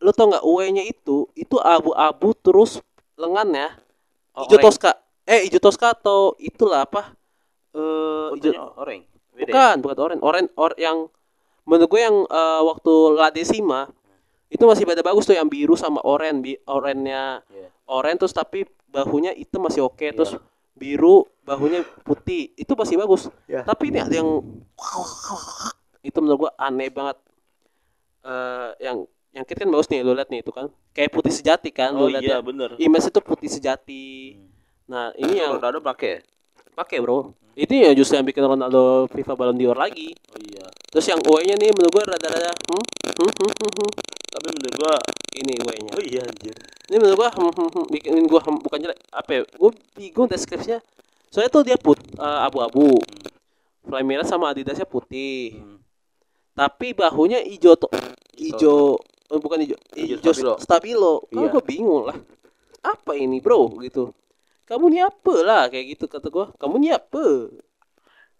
[SPEAKER 1] Lu tau nggak away-nya itu itu abu-abu terus lengannya
[SPEAKER 3] Oh,
[SPEAKER 1] hijau toska. Eh hijau toska atau itulah apa? Eh hijau-
[SPEAKER 3] Fotonya orange ya?
[SPEAKER 1] bukan, bukan orange. Orange or yang menurut gue yang eh, waktu La Decima itu masih beda bagus tuh yang biru sama oranye, bi orennya
[SPEAKER 3] Iya.
[SPEAKER 1] oranye terus tapi bahunya hitam masih oke terus biru bahunya putih itu masih bagus.
[SPEAKER 3] Iya.
[SPEAKER 1] Tapi ini ada yang itu menurut gua aneh banget. Eh yang yang kit kan bagus nih lu lihat nih itu kan kayak putih sejati kan
[SPEAKER 3] oh
[SPEAKER 1] lu lihat
[SPEAKER 3] iya
[SPEAKER 1] ya.
[SPEAKER 3] bener
[SPEAKER 1] Image itu putih sejati. Nah, ini yang
[SPEAKER 3] Ronaldo pakai ya?
[SPEAKER 1] pakai bro itu ya justru yang bikin Ronaldo FIFA Ballon d'Or lagi
[SPEAKER 3] oh iya
[SPEAKER 1] terus yang UE nya nih menurut gue rada-rada hmm, hmm, hmm, hmm, hmm.
[SPEAKER 3] Tapi menurut gua
[SPEAKER 1] ini UE nya
[SPEAKER 3] oh iya anjir.
[SPEAKER 1] Ini menurut gue hmm, hmm, hmm, bikin gue hmm, bukan jelek apa ya gue bingung deskripsinya. Soalnya tuh dia put eh, abu-abu. Fly merah sama Adidasnya putih.
[SPEAKER 3] Hmm.
[SPEAKER 1] tapi bahunya hijau tuh hijau. oh, bukan hijau
[SPEAKER 3] Hijau stabilo.
[SPEAKER 1] stabilo. Kan
[SPEAKER 3] Iya.
[SPEAKER 1] gue bingung lah. Apa ini bro? Gitu. Kamu ini apa lah kayak gitu kata gue kamu ini apa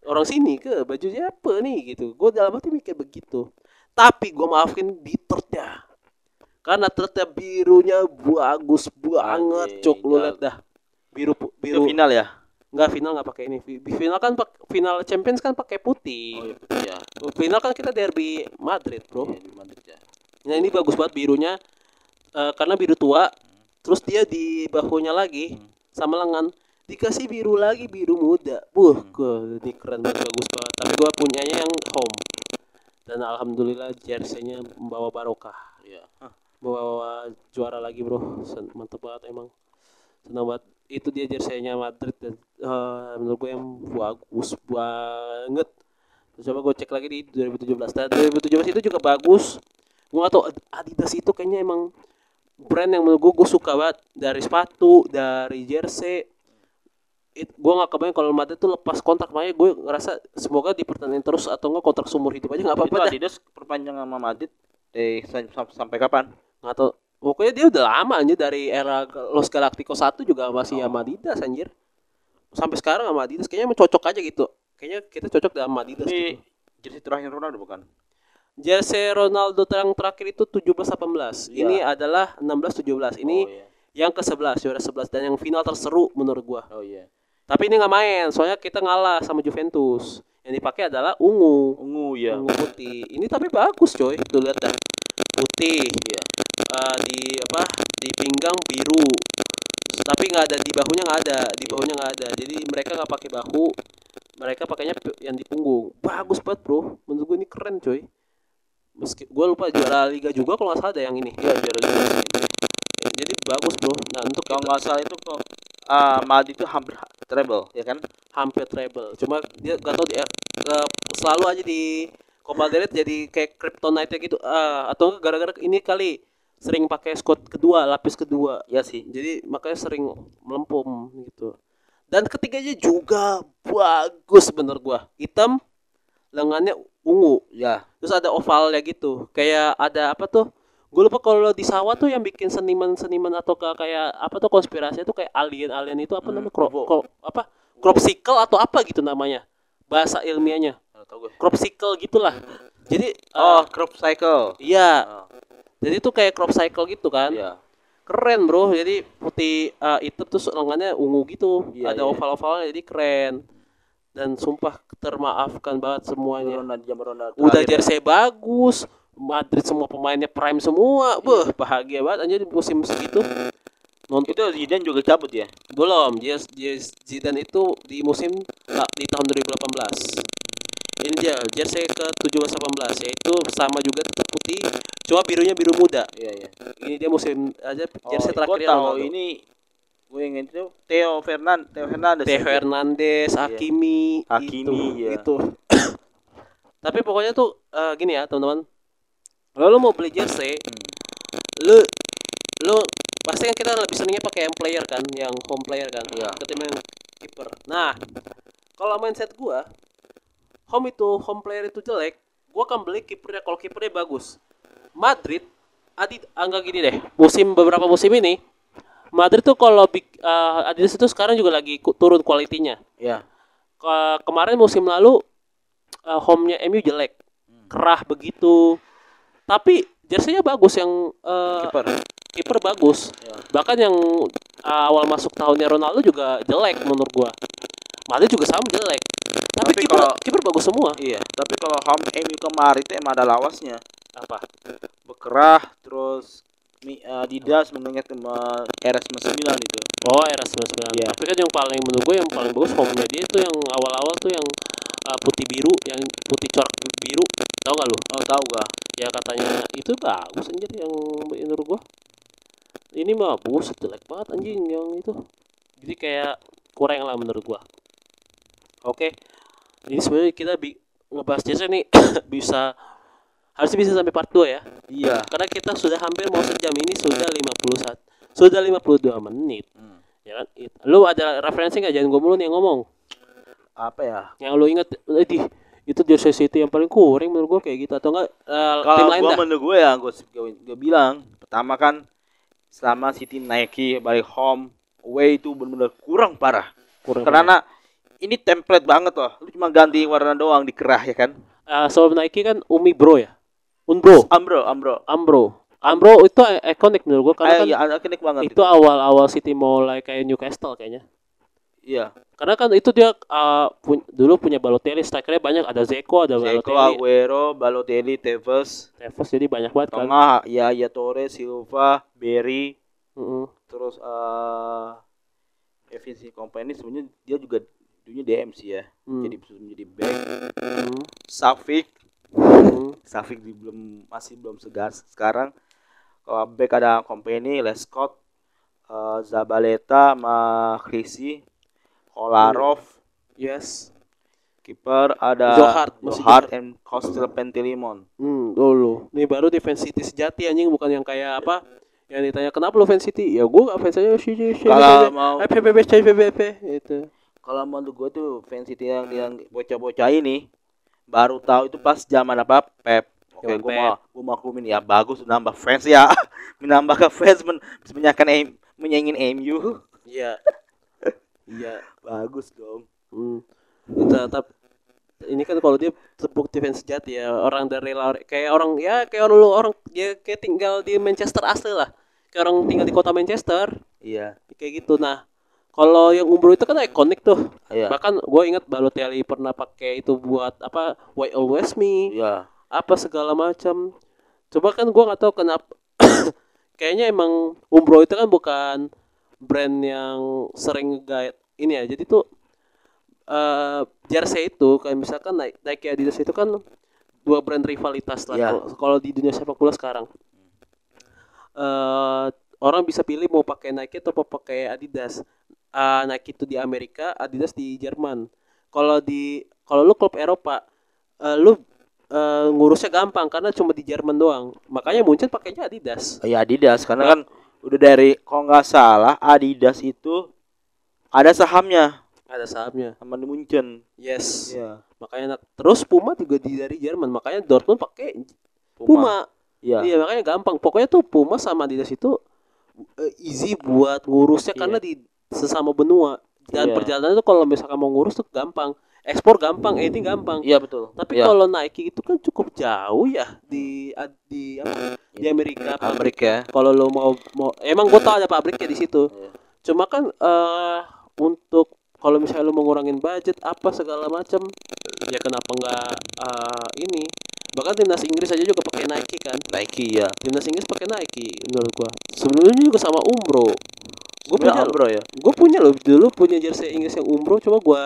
[SPEAKER 1] orang sini ke bajunya apa nih? Gitu. Gue dalam hati mikir begitu. Tapi gue maafin di tertnya karena tertnya birunya bagus banget
[SPEAKER 3] Anjing,
[SPEAKER 1] cok lu lihat dah. Biru pu-
[SPEAKER 3] itu
[SPEAKER 1] biru.
[SPEAKER 3] final ya?
[SPEAKER 1] Nggak final nggak pakai ini. Fi- final kan pak- final champions kan pakai putih.
[SPEAKER 3] Oh iya ya.
[SPEAKER 1] Final kan kita derby Madrid bro.
[SPEAKER 3] Iya, di Madrid ya.
[SPEAKER 1] Nah ini bagus banget birunya. Eh, karena biru tua. Terus dia di bahunya lagi sama lengan. Dikasih biru lagi biru muda. Buh, gua ini keren banget bagus banget. Tapi gua punyanya yang home. Dan alhamdulillah jersey-nya membawa barokah.
[SPEAKER 3] iya. Hah.
[SPEAKER 1] Bawa juara lagi bro. Sen- mantep banget emang. Senang banget. Itu dia jersey-nya Madrid dan eh, menurut gue yang bagus banget. Coba gue cek lagi di 2017 dan 2017 itu juga bagus. Gue gak tau Adidas itu kayaknya emang brand yang menurut gue gue suka banget. Dari sepatu dari jersey. It, gue gak kebayang kalau Madrid tuh lepas kontrak. Makanya gue ngerasa semoga dipertahankan terus atau enggak kontrak seumur hidup aja nggak apa-apa
[SPEAKER 3] Adidas perpanjang sama Madrid? Eh sam- sam- sampai kapan?
[SPEAKER 1] Tahu pokoknya dia udah lama anjir dari era Los Galacticos 1 juga masih sama Adidas anjir sampai sekarang sama Adidas kayaknya cocok aja gitu kayaknya kita cocok sama Adidas
[SPEAKER 3] Ini
[SPEAKER 1] gitu.
[SPEAKER 3] jersey terakhir Ronaldo bukan?
[SPEAKER 1] jersey Ronaldo yang terakhir itu 17-18
[SPEAKER 3] Iya.
[SPEAKER 1] ini adalah 16-17 ini
[SPEAKER 3] oh, iya.
[SPEAKER 1] yang ke 11 juara 11 dan yang final terseru menurut gua
[SPEAKER 3] Oh iya.
[SPEAKER 1] tapi ini nggak main soalnya kita ngalah sama Juventus yang dipakai adalah ungu
[SPEAKER 3] Ungu ya.
[SPEAKER 1] ungu putih ini tapi bagus coy tuh lihat dah putih
[SPEAKER 3] Iya.
[SPEAKER 1] Eh, di apa? Di pinggang biru. Tapi nggak ada di bahunya nggak ada. Di bahunya nggak ada. Jadi mereka nggak pakai bahu. Mereka pakainya yang di punggung. Bagus banget bro. Menurut gue ini keren coy. Meski gue lupa juara liga juga kalau nggak salah ada yang ini.
[SPEAKER 3] Iya, juara juga.
[SPEAKER 1] jadi bagus bro. Nah untuk
[SPEAKER 3] Kalau nggak salah itu kok ah Madrid itu hampir treble, ya kan?
[SPEAKER 1] hampir treble. Cuma dia nggak tahu dia eh, selalu aja di Copa del Rey jadi kayak kryptonite gitu. Ah atau gara-gara ini kali sering pakai squad kedua lapis kedua.
[SPEAKER 3] Iya sih.
[SPEAKER 1] jadi makanya sering melempem gitu. Dan ketiganya juga bagus bener gua. Hitam lengannya ungu
[SPEAKER 3] Ya.
[SPEAKER 1] terus ada ovalnya gitu. Kayak ada apa tuh? Gue lupa kalau di sawah tuh yang bikin seniman-seniman atau ke- kayak apa tuh konspirasi itu kayak alien-alien itu apa
[SPEAKER 3] Hmm,
[SPEAKER 1] namanya? Crop, crop- apa? Cropsicle atau apa gitu namanya. Bahasa ilmiahnya.
[SPEAKER 3] Gue.
[SPEAKER 1] cropsicle gitulah. Jadi
[SPEAKER 3] Oh,
[SPEAKER 1] eh,
[SPEAKER 3] crop cycle.
[SPEAKER 1] iya.
[SPEAKER 3] Oh,
[SPEAKER 1] jadi itu kayak crop cycle gitu kan
[SPEAKER 3] iya.
[SPEAKER 1] keren bro jadi putih uh, hitam terus lengannya ungu gitu
[SPEAKER 3] Iya,
[SPEAKER 1] ada
[SPEAKER 3] iya.
[SPEAKER 1] oval-ovalnya jadi keren dan sumpah termaafkan banget semuanya
[SPEAKER 3] Ronaldo Ronaldo.
[SPEAKER 1] udah
[SPEAKER 3] ya.
[SPEAKER 1] jersey bagus Madrid semua pemainnya prime semua beh bahagia banget anjir di musim segitu nonton
[SPEAKER 3] Itu Zidane juga cabut ya?
[SPEAKER 1] belum dia dia Zidane itu di musim ah, di tahun 2018 ini dia jersey ke 17 18 yaitu sama juga tetap putih cuma birunya biru muda
[SPEAKER 3] Iya, iya.
[SPEAKER 1] ini dia musim aja jersey
[SPEAKER 3] oh,
[SPEAKER 1] terakhir
[SPEAKER 3] gua tahu ini gue ingin itu Theo Fernand Theo Fernandes
[SPEAKER 1] Theo Hernandez,
[SPEAKER 3] Iya.
[SPEAKER 1] Hakimi,
[SPEAKER 3] Hakimi,
[SPEAKER 1] itu,
[SPEAKER 3] ya.
[SPEAKER 1] itu. Tapi pokoknya tuh eh, gini ya teman-teman. Kalau lu mau beli jersey,
[SPEAKER 3] Hmm.
[SPEAKER 1] lu lu pasti kan kita lebih senangnya pakai yang player kan, yang home player kan,
[SPEAKER 3] Iya.
[SPEAKER 1] ketimbang yang kiper. Nah, kalau mindset gua, home itu home player itu jelek, gua akan beli kipernya kalau kipernya bagus. Madrid, Adi, anggap gini deh, musim beberapa musim ini, Madrid tuh kalau eh, Adidas itu sekarang juga lagi turun kualitinya.
[SPEAKER 3] Iya.
[SPEAKER 1] Ke- kemarin musim lalu uh, home-nya MU jelek kerah begitu tapi jersey-nya bagus yang uh,
[SPEAKER 3] Kiper.
[SPEAKER 1] kiper bagus
[SPEAKER 3] Ya.
[SPEAKER 1] bahkan yang uh, awal masuk tahunnya Ronaldo juga jelek menurut gua Madrid juga sama jelek. Tapi,
[SPEAKER 3] Tapi
[SPEAKER 1] kiper
[SPEAKER 3] kalau-
[SPEAKER 1] kiper bagus semua.
[SPEAKER 3] Iya, tapi kalau home MU kemarin itu emang ada lawasnya.
[SPEAKER 1] apa?
[SPEAKER 3] Bekerah terus Mi- Adidas mengingat sama RS9 itu.
[SPEAKER 1] oh era 99
[SPEAKER 3] Iya.
[SPEAKER 1] tapi kan yang paling menurut gua yang paling bagus home-nya dia itu yang awal-awal tuh yang uh, putih biru yang putih corak biru. Tau gak lu?
[SPEAKER 3] Oh, tahu gak?
[SPEAKER 1] ya katanya. Itu bagus anjir yang menurut gua. Ini mah bagus jelek banget anjing yang itu. Jadi kayak kurang lah menurut gua oke ini sebenarnya kita bi ngebahas jasa nih bisa harusnya bisa sampai part 2 ya
[SPEAKER 3] Iya.
[SPEAKER 1] karena kita sudah hampir mau sejam ini sudah 51 sudah 52 menit
[SPEAKER 3] Hmm.
[SPEAKER 1] ya kan lu ada referensi nggak jangan gue mulu nih yang ngomong
[SPEAKER 3] Apa ya?
[SPEAKER 1] yang lu inget di itu jersey City yang paling kuring menurut gua kayak gitu atau enggak eh,
[SPEAKER 3] Kalau
[SPEAKER 1] tim lain
[SPEAKER 3] gua
[SPEAKER 1] dah
[SPEAKER 3] menurut gue ya, gue, gue, gue bilang pertama kan selama City naiki balik home away itu benar-benar kurang parah.
[SPEAKER 1] kurang
[SPEAKER 3] Karena ini template banget loh. Lu cuma ganti warna doang dikerah ya kan?
[SPEAKER 1] uh, sebelum Nike kan Umi Bro ya Unbro
[SPEAKER 3] Ambro, Ambro.
[SPEAKER 1] Ambro Ambro itu ikonik menurut gua karena
[SPEAKER 3] Kayak
[SPEAKER 1] kan
[SPEAKER 3] ya, ikonik banget
[SPEAKER 1] itu awal-awal City mulai kayak Newcastle kayaknya
[SPEAKER 3] Iya.
[SPEAKER 1] karena kan itu dia uh, pun- dulu punya Balotelli strikernya banyak ada Zeko ada
[SPEAKER 3] Zeko,
[SPEAKER 1] Balotelli
[SPEAKER 3] Aguero, Balotelli, Tevez,
[SPEAKER 1] Tevez jadi banyak banget kan
[SPEAKER 3] tengah ya ya Torres, Silva, Berry,
[SPEAKER 1] Mm-mm.
[SPEAKER 3] terus eh efisiensi company sebenarnya dia juga dulunya DM sih ya.
[SPEAKER 1] Hmm.
[SPEAKER 3] Jadi bisa menjadi back.
[SPEAKER 1] Mm.
[SPEAKER 3] Safik,
[SPEAKER 1] Mm.
[SPEAKER 3] Safik di belum masih belum segar sekarang. Kalau back ada Company, Lescott, eh, Zabaleta, sama Krisi, Kolarov,
[SPEAKER 1] Yes.
[SPEAKER 3] kiper ada
[SPEAKER 1] Johart,
[SPEAKER 3] Johart and Kostel Pentilimon.
[SPEAKER 1] Hmm, dulu. Nih baru di fans City sejati anjing bukan yang kayak apa? Yang ditanya kenapa lu fans City? Ya gua gak fans aja sih sih.
[SPEAKER 3] Kalau mau
[SPEAKER 1] PPP itu.
[SPEAKER 3] Kalau menurut gue tuh fans itu yang yang bocah-bocah ini baru tahu itu pas zaman apa Pep. Oke,
[SPEAKER 1] Zaman
[SPEAKER 3] gue mau gue maklumin ya bagus nambah fans ya, menambah ke fans men, menyakan M, menyaingin MU.
[SPEAKER 1] Iya. Iya.
[SPEAKER 3] Bagus dong.
[SPEAKER 1] Hmm. Tetap ini kan kalau dia terbukti fans sejati ya orang dari lari kayak orang ya kayak orang lu orang dia kayak tinggal di Manchester asli lah kayak orang tinggal di kota Manchester
[SPEAKER 3] Iya.
[SPEAKER 1] kayak gitu nah kalau yang Umbro itu kan ikonik tuh
[SPEAKER 3] Iya.
[SPEAKER 1] bahkan gue ingat Balotelli pernah pakai itu buat apa Why Always Me
[SPEAKER 3] Iya.
[SPEAKER 1] apa segala macam coba kan gue nggak tahu kenapa kayaknya emang Umbro itu kan bukan brand yang sering guide ini ya jadi tuh eh jersey itu kayak misalkan Nike, Adidas itu kan dua brand rivalitas lah
[SPEAKER 3] Iya.
[SPEAKER 1] kalau di dunia sepak bola sekarang eh orang bisa pilih mau pakai Nike atau mau pakai Adidas Eh, Nike itu di Amerika Adidas di Jerman kalau di kalau lu klub Eropa eh, lu eh, ngurusnya gampang karena cuma di Jerman doang makanya Munchen pakainya Adidas
[SPEAKER 3] Ya Adidas karena kan udah dari kalau nggak salah Adidas itu ada sahamnya
[SPEAKER 1] ada sahamnya
[SPEAKER 3] sama di Munchen.
[SPEAKER 1] yes
[SPEAKER 3] Iya.
[SPEAKER 1] makanya terus Puma juga di dari Jerman makanya Dortmund pakai
[SPEAKER 3] Puma.
[SPEAKER 1] Puma,
[SPEAKER 3] Iya.
[SPEAKER 1] iya makanya gampang pokoknya tuh Puma sama Adidas itu easy buat ngurusnya
[SPEAKER 3] Iya.
[SPEAKER 1] karena di sesama benua dan
[SPEAKER 3] Iya.
[SPEAKER 1] perjalanan itu kalau misalkan mau ngurus tuh gampang ekspor gampang editing gampang
[SPEAKER 3] Iya betul.
[SPEAKER 1] tapi
[SPEAKER 3] Iya.
[SPEAKER 1] kalau Nike itu kan cukup jauh ya di di apa di Amerika
[SPEAKER 3] Amerika ya.
[SPEAKER 1] kalau lo mau mau emang gue tau ada pabriknya di situ
[SPEAKER 3] Iya.
[SPEAKER 1] cuma kan eh untuk kalau misalnya lo mau ngurangin budget apa segala macam ya kenapa nggak eh, ini bahkan timnas Inggris aja juga pakai Nike kan
[SPEAKER 3] Nike ya.
[SPEAKER 1] timnas Inggris pakai Nike menurut gua sebelumnya juga sama Umbro gue punya
[SPEAKER 3] bro ya.
[SPEAKER 1] gue punya loh dulu punya jersey Inggris yang Umbro coba gua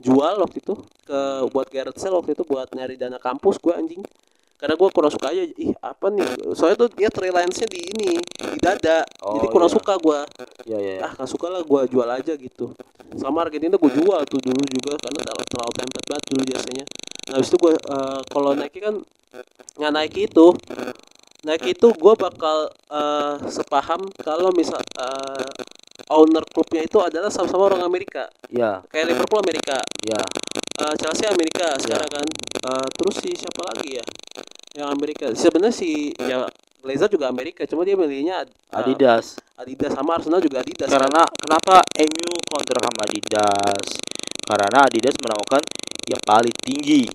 [SPEAKER 1] jual waktu itu ke buat Gareth Sale waktu itu buat nyari dana kampus gua anjing karena gua kurang suka aja ih apa nih soalnya tuh dia relance-nya di ini di dada
[SPEAKER 3] Oh,
[SPEAKER 1] jadi kurang
[SPEAKER 3] iya.
[SPEAKER 1] suka gua
[SPEAKER 3] Iya iya. iya.
[SPEAKER 1] ah nggak suka lah gua jual aja gitu sama Argentina gua jual tuh dulu juga karena terlalu, terlalu template banget dulu jersey-nya nah habis itu gua eh, kalau Nike kan nggak Nike itu Nike itu gua bakal eh, sepaham kalau misal eh, owner klubnya itu adalah sama-sama orang Amerika
[SPEAKER 3] Iya.
[SPEAKER 1] kayak Liverpool Amerika
[SPEAKER 3] Iya.
[SPEAKER 1] eh, Chelsea Amerika sekarang kan Eh, terus si siapa lagi ya yang Amerika sebenarnya si ya Glazer juga Amerika cuma dia milihnya eh,
[SPEAKER 3] Adidas.
[SPEAKER 1] Adidas sama Arsenal juga Adidas kan?
[SPEAKER 3] Karena kenapa MU kontrak sama Adidas? Karena Adidas menawarkan yang paling tinggi.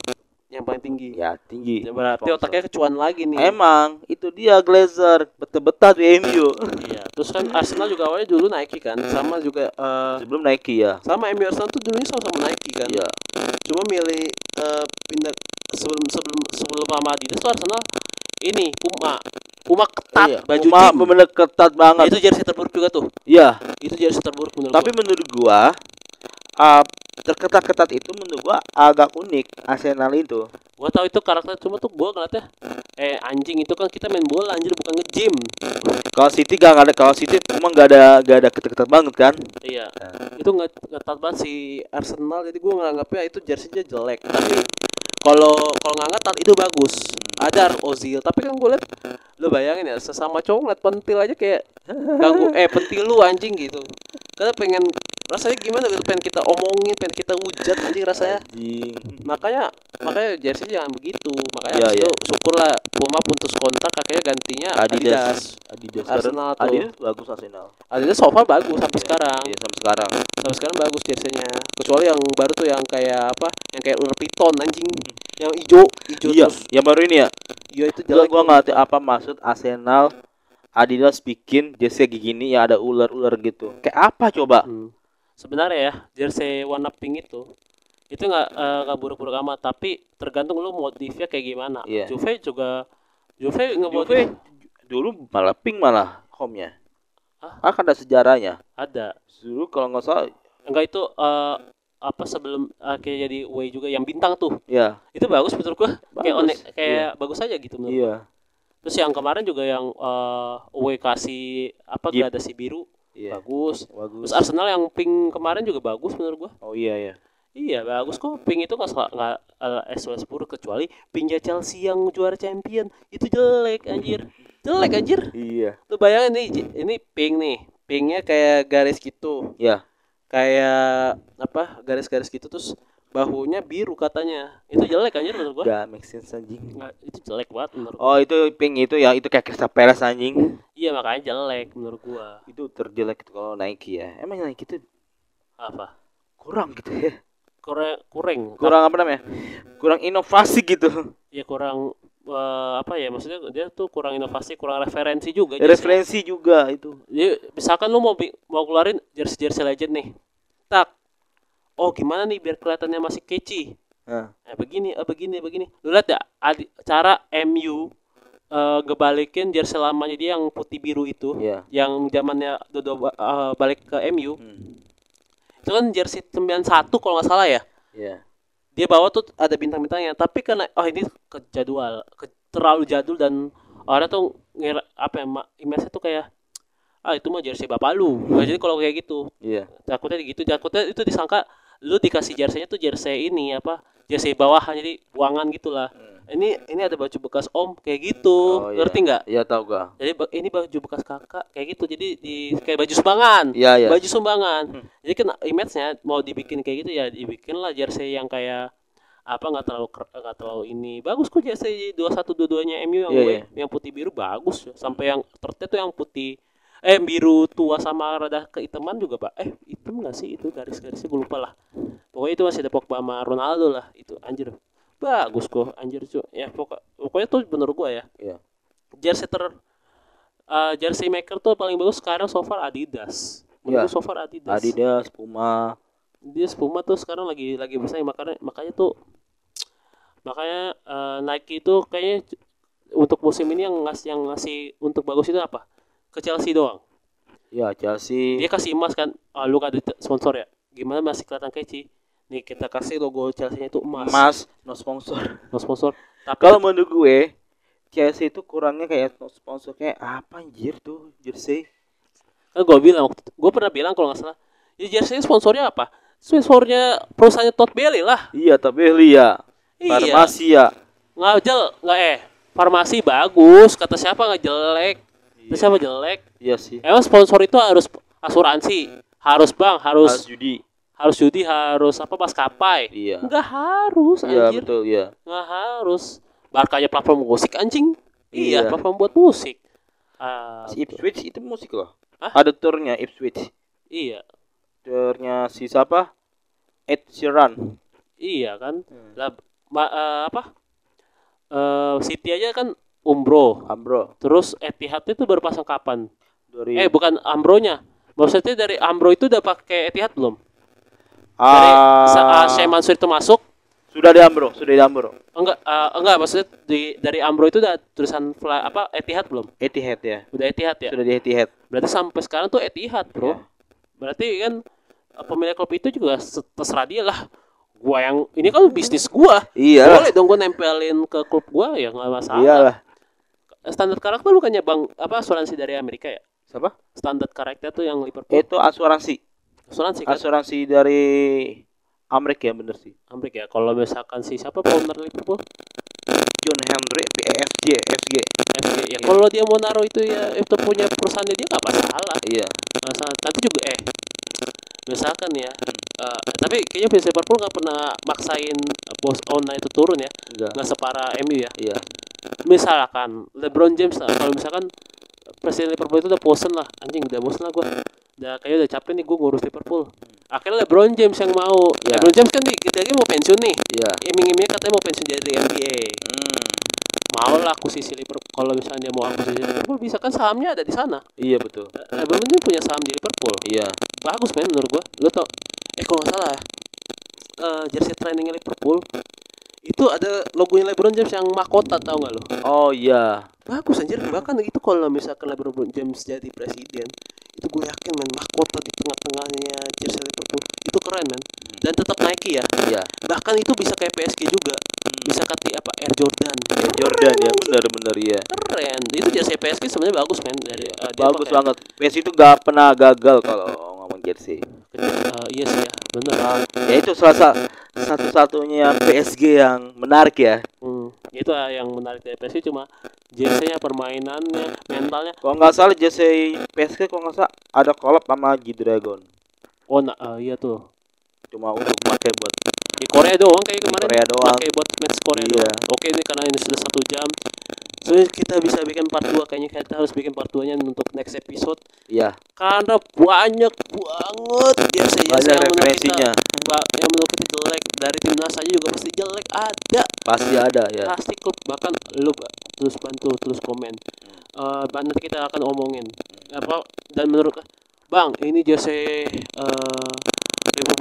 [SPEAKER 1] Yang paling tinggi
[SPEAKER 3] Ya tinggi.
[SPEAKER 1] Ya, berarti
[SPEAKER 3] Sponsor.
[SPEAKER 1] otaknya kecuan lagi nih
[SPEAKER 3] Emang itu dia Glazer betah-betah di MU.
[SPEAKER 1] iya terus kan Arsenal juga awalnya dulu Nike kan sama juga eh,
[SPEAKER 3] Sebelum Nike ya.
[SPEAKER 1] sama MU Arsenal tuh dulunya sama-sama Nike kan
[SPEAKER 3] Iya.
[SPEAKER 1] cuma milih eh, pindah sebelum sebelum sebelum sama Adidas tuh Arsenal ini Puma Puma ketat
[SPEAKER 3] Iya.
[SPEAKER 1] baju
[SPEAKER 3] Puma
[SPEAKER 1] gym
[SPEAKER 3] bener ketat banget.
[SPEAKER 1] itu jersey terburuk juga tuh
[SPEAKER 3] Iya.
[SPEAKER 1] itu jersey terburuk menurut
[SPEAKER 3] Tapi menurut gua uh, terketat-ketat itu menurut gua agak unik Arsenal itu.
[SPEAKER 1] gua tahu itu karakter cuma tuh gua ngeliatnya eh anjing itu kan kita main bola anjir bukan nge-gym.
[SPEAKER 3] Kalau City gak ada kalau City emang gak ada gak ada ketat-ketat banget kan?
[SPEAKER 1] iya. Itu nggak ketat banget si Arsenal jadi gua nganggapnya itu jersey-nya jelek. Tapi kalau kalau nggak ngetat itu bagus. Ada Ozil. Tapi kan gue liat lu bayangin ya sesama cowok ngeliat pentil aja kayak ganggu eh pentil lu anjing gitu. Karena pengen rasanya gimana gitu pengen kita omongin pengen kita hujat anjing rasanya
[SPEAKER 3] Anjing.
[SPEAKER 1] makanya makanya jersey jangan begitu makanya abis
[SPEAKER 3] iya.
[SPEAKER 1] itu syukurlah Puma putus kontrak akhirnya gantinya Adidas
[SPEAKER 3] Adidas.
[SPEAKER 1] Arsenal tuh.
[SPEAKER 3] Adidas bagus Arsenal.
[SPEAKER 1] Adidas so far bagus sampai sekarang
[SPEAKER 3] Iya sampai sekarang.
[SPEAKER 1] sampai sekarang bagus jersey-nya kecuali yang baru tuh yang kayak apa yang kayak ular piton anjing yang hijau hijau
[SPEAKER 3] Iya,
[SPEAKER 1] terus
[SPEAKER 3] yang baru ini ya.
[SPEAKER 1] iya itu jelek
[SPEAKER 3] gua nggak ngerti apa maksud Arsenal Adidas bikin jersey kayak gini ya ada ular-ular gitu. Kayak apa coba?
[SPEAKER 1] Hmm. Sebenarnya ya jersey warna pink itu itu nggak eh, nggak buruk-buruk amat tapi tergantung lu motifnya kayak gimana
[SPEAKER 3] Iya.
[SPEAKER 1] Juve juga Juve
[SPEAKER 3] Juve
[SPEAKER 1] ngemotif
[SPEAKER 3] dulu malah pink malah home-nya.
[SPEAKER 1] Hah?
[SPEAKER 3] Ah, kan ada sejarahnya.
[SPEAKER 1] ada
[SPEAKER 3] Dulu kalau nggak salah
[SPEAKER 1] enggak itu eh, apa sebelum eh, kayak jadi way juga yang bintang tuh
[SPEAKER 3] ya
[SPEAKER 1] itu bagus menurut gua kayak
[SPEAKER 3] Bagus,
[SPEAKER 1] onek kayak bagus aja gitu menurut gua.
[SPEAKER 3] iya.
[SPEAKER 1] terus yang kemarin juga yang eh away kasih apa
[SPEAKER 3] Jeep.
[SPEAKER 1] gradasi biru
[SPEAKER 3] Iya.
[SPEAKER 1] bagus
[SPEAKER 3] Bagus.
[SPEAKER 1] terus Arsenal yang pink kemarin juga bagus menurut gua
[SPEAKER 3] Oh iya ya.
[SPEAKER 1] iya bagus kok pink itu nggak nggak uh, SOS buruk kecuali pinknya Chelsea yang juara champion itu jelek anjir jelek anjir
[SPEAKER 3] Iya.
[SPEAKER 1] lu bayangin nih ini pink nih pinknya kayak garis gitu
[SPEAKER 3] Ya.
[SPEAKER 1] kayak apa garis-garis gitu terus bahunya biru katanya itu jelek anjir menurut gua
[SPEAKER 3] Gak make sense anjing.
[SPEAKER 1] Nggak, itu jelek banget menurut gua.
[SPEAKER 3] Oh itu pink itu ya itu kayak Crystal Palace anjing.
[SPEAKER 1] iya makanya jelek menurut gua
[SPEAKER 3] Itu terjelek itu kalau Nike ya. Emang Nike itu
[SPEAKER 1] apa
[SPEAKER 3] kurang gitu ya.
[SPEAKER 1] kurang kurang
[SPEAKER 3] Kurang apa namanya? Kurang inovasi gitu.
[SPEAKER 1] ya kurang eh, apa ya maksudnya dia tuh kurang inovasi kurang referensi juga.
[SPEAKER 3] Referensi juga itu.
[SPEAKER 1] Jadi misalkan lu mau mau keluarin jersey jersey legend nih tak oh gimana nih biar kelihatannya masih catchy
[SPEAKER 3] Nah,
[SPEAKER 1] eh begini eh begini begini lu lihat ya adi- cara MU eh, ngebalikin jersey lamanya dia yang putih biru itu
[SPEAKER 3] iya.
[SPEAKER 1] yang zamannya Dodo eh, balik ke MU
[SPEAKER 3] Hmm.
[SPEAKER 1] itu kan jersey 91 kalau nggak salah ya
[SPEAKER 3] Iya.
[SPEAKER 1] dia bawa tuh ada bintang-bintangnya tapi karena oh ini ke jadwal ke, terlalu jadul dan orang tuh ngira apa ya ma- image tuh kayak ah itu mah jersey bapak lu nah, jadi kalau kayak gitu
[SPEAKER 3] Iya.
[SPEAKER 1] takutnya gitu takutnya itu disangka lu dikasih jersey-nya tuh jersey ini apa jersey bawahan jadi buangan gitulah ini ini ada baju bekas om kayak gitu
[SPEAKER 3] Hmm. Oh, iya.
[SPEAKER 1] ngerti nggak
[SPEAKER 3] Iya tahu gak?
[SPEAKER 1] jadi ini baju bekas kakak kayak gitu jadi di kayak baju sumbangan
[SPEAKER 3] Iya iya.
[SPEAKER 1] baju sumbangan jadi kan image-nya mau dibikin kayak gitu ya dibikin lah jersey yang kayak apa nggak terlalu nggak terlalu ini bagus kok jersey dua satu dua duanya MU yang
[SPEAKER 3] Iya,
[SPEAKER 1] gue
[SPEAKER 3] iya.
[SPEAKER 1] yang putih biru bagus ya. sampai yang tertet tuh yang putih eh biru tua sama rada kehitaman juga pak. Eh hitam nggak sih? Itu garis-garisnya gue lupa lah. Pokoknya itu masih ada Pogba sama Ronaldo lah itu anjir. Bagus kok anjir cuy ya pokok pokoknya tuh menurut gue ya.
[SPEAKER 3] Iya.
[SPEAKER 1] jersey ter eh, jersey maker tuh paling bagus sekarang so far Adidas. Menurut
[SPEAKER 3] Iya.
[SPEAKER 1] so far Adidas.
[SPEAKER 3] Adidas, Puma.
[SPEAKER 1] dia Puma tuh sekarang lagi lagi bersaing makanya makanya tuh makanya eh, Nike itu kayaknya untuk musim ini yang ngasih yang ngasih untuk bagus itu apa ke Chelsea doang
[SPEAKER 3] Ya Chelsea.
[SPEAKER 1] dia kasih emas kan ah, lu ada sponsor ya gimana masih kelihatan catchy nih kita kasih logo Chelsea-nya itu emas
[SPEAKER 3] Emas, no sponsor.
[SPEAKER 1] no sponsor tapi
[SPEAKER 3] Kalau menurut gue Chelsea itu kurangnya kayak no sponsor kayak apa anjir tuh jersey.
[SPEAKER 1] kan gue bilang waktu gue pernah bilang kalau nggak salah ya jersey sponsornya apa sponsornya perusahaannya Todd Bailey lah
[SPEAKER 3] Iya tapi Lia.
[SPEAKER 1] Iya.
[SPEAKER 3] Farmasi ya.
[SPEAKER 1] nggak jel nggak eh farmasi bagus kata siapa nggak jelek kata siapa jelek
[SPEAKER 3] Iya sih.
[SPEAKER 1] emang sponsor itu harus asuransi harus bank harus
[SPEAKER 3] Harus judi.
[SPEAKER 1] harus judi harus apa maskapai
[SPEAKER 3] Iya.
[SPEAKER 1] nggak harus
[SPEAKER 3] Iya
[SPEAKER 1] anjir
[SPEAKER 3] betul iya.
[SPEAKER 1] nggak harus Barkanya platform musik anjing iya,
[SPEAKER 3] Iya.
[SPEAKER 1] platform buat musik
[SPEAKER 3] Si Ipswich itu musik loh.
[SPEAKER 1] Hah?
[SPEAKER 3] Ada turnya Ipswich.
[SPEAKER 1] iya
[SPEAKER 3] Turnya si siapa? Ed Sheeran.
[SPEAKER 1] iya kan
[SPEAKER 3] Hmm.
[SPEAKER 1] lah ma- eh, apa eh City aja kan Umbro
[SPEAKER 3] Ambro.
[SPEAKER 1] terus Etihad itu baru pasang kapan
[SPEAKER 3] Dari
[SPEAKER 1] eh bukan Ambronya maksudnya dari Ambro itu udah pakai Etihad belum dari
[SPEAKER 3] ah,
[SPEAKER 1] sa- ah, Syekh Mansur itu masuk
[SPEAKER 3] sudah di Ambro, sudah di Ambro.
[SPEAKER 1] enggak eh, enggak maksudnya di dari Ambro itu udah tulisan fly, apa Etihad belum
[SPEAKER 3] Etihad ya.
[SPEAKER 1] udah Etihad ya
[SPEAKER 3] Sudah di Etihad.
[SPEAKER 1] berarti sampai sekarang tuh Etihad bro
[SPEAKER 3] Iya.
[SPEAKER 1] berarti kan eh, pemilik klub itu juga se- terserah dia lah gua yang ini kan bisnis gua
[SPEAKER 3] Iya.
[SPEAKER 1] boleh dong gua nempelin ke klub gua ya nggak masalah
[SPEAKER 3] Iyalah.
[SPEAKER 1] Standar karakter bukannya bang apa asuransi dari Amerika ya
[SPEAKER 3] Siapa?
[SPEAKER 1] standar karakter tuh yang Liverpool
[SPEAKER 3] Itu asuransi.
[SPEAKER 1] asuransi kan
[SPEAKER 3] Asuransi dari Amerika ya bener sih.
[SPEAKER 1] Amerika ya kalau misalkan si siapa owner Liverpool
[SPEAKER 3] John Henry PFG FG.
[SPEAKER 1] FG ya kalau dia mau naruh itu ya itu punya perusahaan dia nggak masalah
[SPEAKER 3] Iya.
[SPEAKER 1] masalah nanti juga eh misalkan ya eh, tapi kayaknya Liverpool nggak pernah maksain bos owner itu turun ya
[SPEAKER 3] Enggak.
[SPEAKER 1] nggak separah MU ya
[SPEAKER 3] Iya.
[SPEAKER 1] Misalkan LeBron James lah. Kalau misalkan presiden Liverpool itu udah bosen lah. Anjing udah bosen lah gue udah kayaknya udah capek nih gue ngurus Liverpool. Akhirnya LeBron James yang mau.
[SPEAKER 3] Ya.
[SPEAKER 1] LeBron James kan di kita lagi mau pensiun nih.
[SPEAKER 3] Iya.
[SPEAKER 1] iming-imingnya katanya mau pensiun dari NBA
[SPEAKER 3] Hmm.
[SPEAKER 1] mau lah akuisisi Liverpool. Kalau misalnya dia mau akuisisi Liverpool bisa kan sahamnya ada di sana.
[SPEAKER 3] Iya betul.
[SPEAKER 1] LeBron James punya saham di Liverpool.
[SPEAKER 3] Iya.
[SPEAKER 1] bagus men menurut gua. Lo tau eh kalau nggak salah ya eh, jersey trainingnya Liverpool itu ada logonya LeBron James yang mahkota tau nggak lo?
[SPEAKER 3] Oh iya.
[SPEAKER 1] bagus anjir. Bahkan itu kalau misalkan LeBron James jadi presiden itu gue yakin men mahkota di tengah-tengahnya jersey Liverpool. Itu keren men. Dan tetap Nike ya.
[SPEAKER 3] Iya.
[SPEAKER 1] bahkan itu bisa kayak PSG juga. Bisa kati apa Air Jordan.
[SPEAKER 3] Air Jordan ya benar-benar ya
[SPEAKER 1] keren. Itu jersey PSG sebenarnya bagus men dari dia
[SPEAKER 3] bagus
[SPEAKER 1] pakai-
[SPEAKER 3] banget. Messi itu gak pernah gagal kalau ngomong jersey
[SPEAKER 1] Eh, iya sih ya bener.
[SPEAKER 3] Ya itu salah sa- satu-satunya PSG yang menarik ya.
[SPEAKER 1] Hmm, itu ah yang menarik dari PSG cuma jersey-nya permainannya mentalnya.
[SPEAKER 3] Kalau nggak salah jersey PSG kalau nggak salah ada collab sama G Dragon
[SPEAKER 1] oh nah, eh, iya tuh.
[SPEAKER 3] Cuma untuk pakai buat
[SPEAKER 1] di Korea doang kayak
[SPEAKER 3] Di
[SPEAKER 1] kemarin.
[SPEAKER 3] Korea doang.
[SPEAKER 1] pakai buat match Korea
[SPEAKER 3] Iya.
[SPEAKER 1] doang. Oke ini karena ini sudah satu jam so kita bisa bikin part 2 kayaknya kita harus bikin part 2 nya untuk next episode.
[SPEAKER 3] Ya
[SPEAKER 1] karena banyak banget jersey
[SPEAKER 3] banyak
[SPEAKER 1] yang menurut
[SPEAKER 3] referensinya.
[SPEAKER 1] kita yang menurut kita jelek. Dari timnas saja juga pasti jelek ada.
[SPEAKER 3] Pasti ada ya.
[SPEAKER 1] Pasti klub bahkan lu terus bantu terus komen.
[SPEAKER 3] Hmm.
[SPEAKER 1] Eh, nanti kita akan omongin. Apa dan menurut bang ini jersey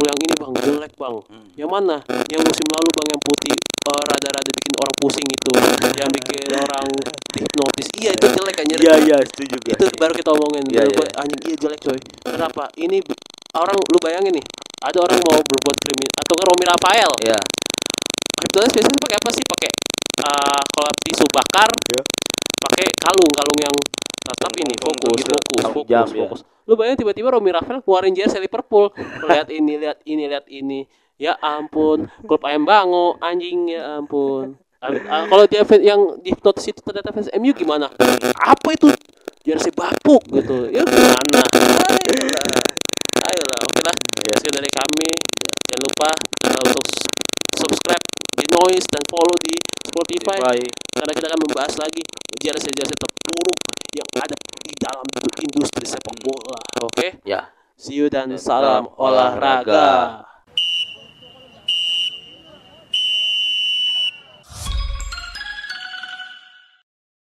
[SPEAKER 1] yang ini bang jelek bang.
[SPEAKER 3] Hmm.
[SPEAKER 1] yang mana? Yang musim lalu bang yang putih eh, rada-rada bikin orang pusing itu. Yang bikin orang hipnotis. Iya itu jelek kan
[SPEAKER 3] iya iya setuju gue
[SPEAKER 1] itu baru kita omongin.
[SPEAKER 3] Iya,
[SPEAKER 1] Menurut gua,
[SPEAKER 3] iya.
[SPEAKER 1] anjing iya jelek coy. Kenapa? Ini orang lu bayangin nih ada orang mau berbuat kriminal atau nggak Romi Rafael.
[SPEAKER 3] Ya
[SPEAKER 1] hipnotis biasanya pakai apa sih? Pakai eh, kalau tisu bakar
[SPEAKER 3] Iya.
[SPEAKER 1] pakai kalung. Kalung yang ini fokus
[SPEAKER 3] gitu,
[SPEAKER 1] fokus fokus
[SPEAKER 3] jam, ya.
[SPEAKER 1] fokus. Lu bayangin tiba-tiba Romi Rafael keluarin jersey Liverpool. Lihat ini lihat ini lihat ini. Ya ampun klub ayam bango anjing ya ampun. Kalau dia yang di hipnotis itu ternyata fans MU gimana? Apa itu? Jersey bapuk gitu. Ya gimana? Ayolah ayolah oke lah.
[SPEAKER 3] Ya.
[SPEAKER 1] sekian dari kami. Jangan lupa uh, untuk subscribe di noise dan follow di Spotify.
[SPEAKER 3] Spotify.
[SPEAKER 1] karena kita akan membahas lagi jersey-jersey terburuk yang ada di dalam industri sepak bola. Oke.
[SPEAKER 3] Ya.
[SPEAKER 1] See you dan
[SPEAKER 3] Dan
[SPEAKER 1] salam
[SPEAKER 3] salam olahraga.
[SPEAKER 1] olahraga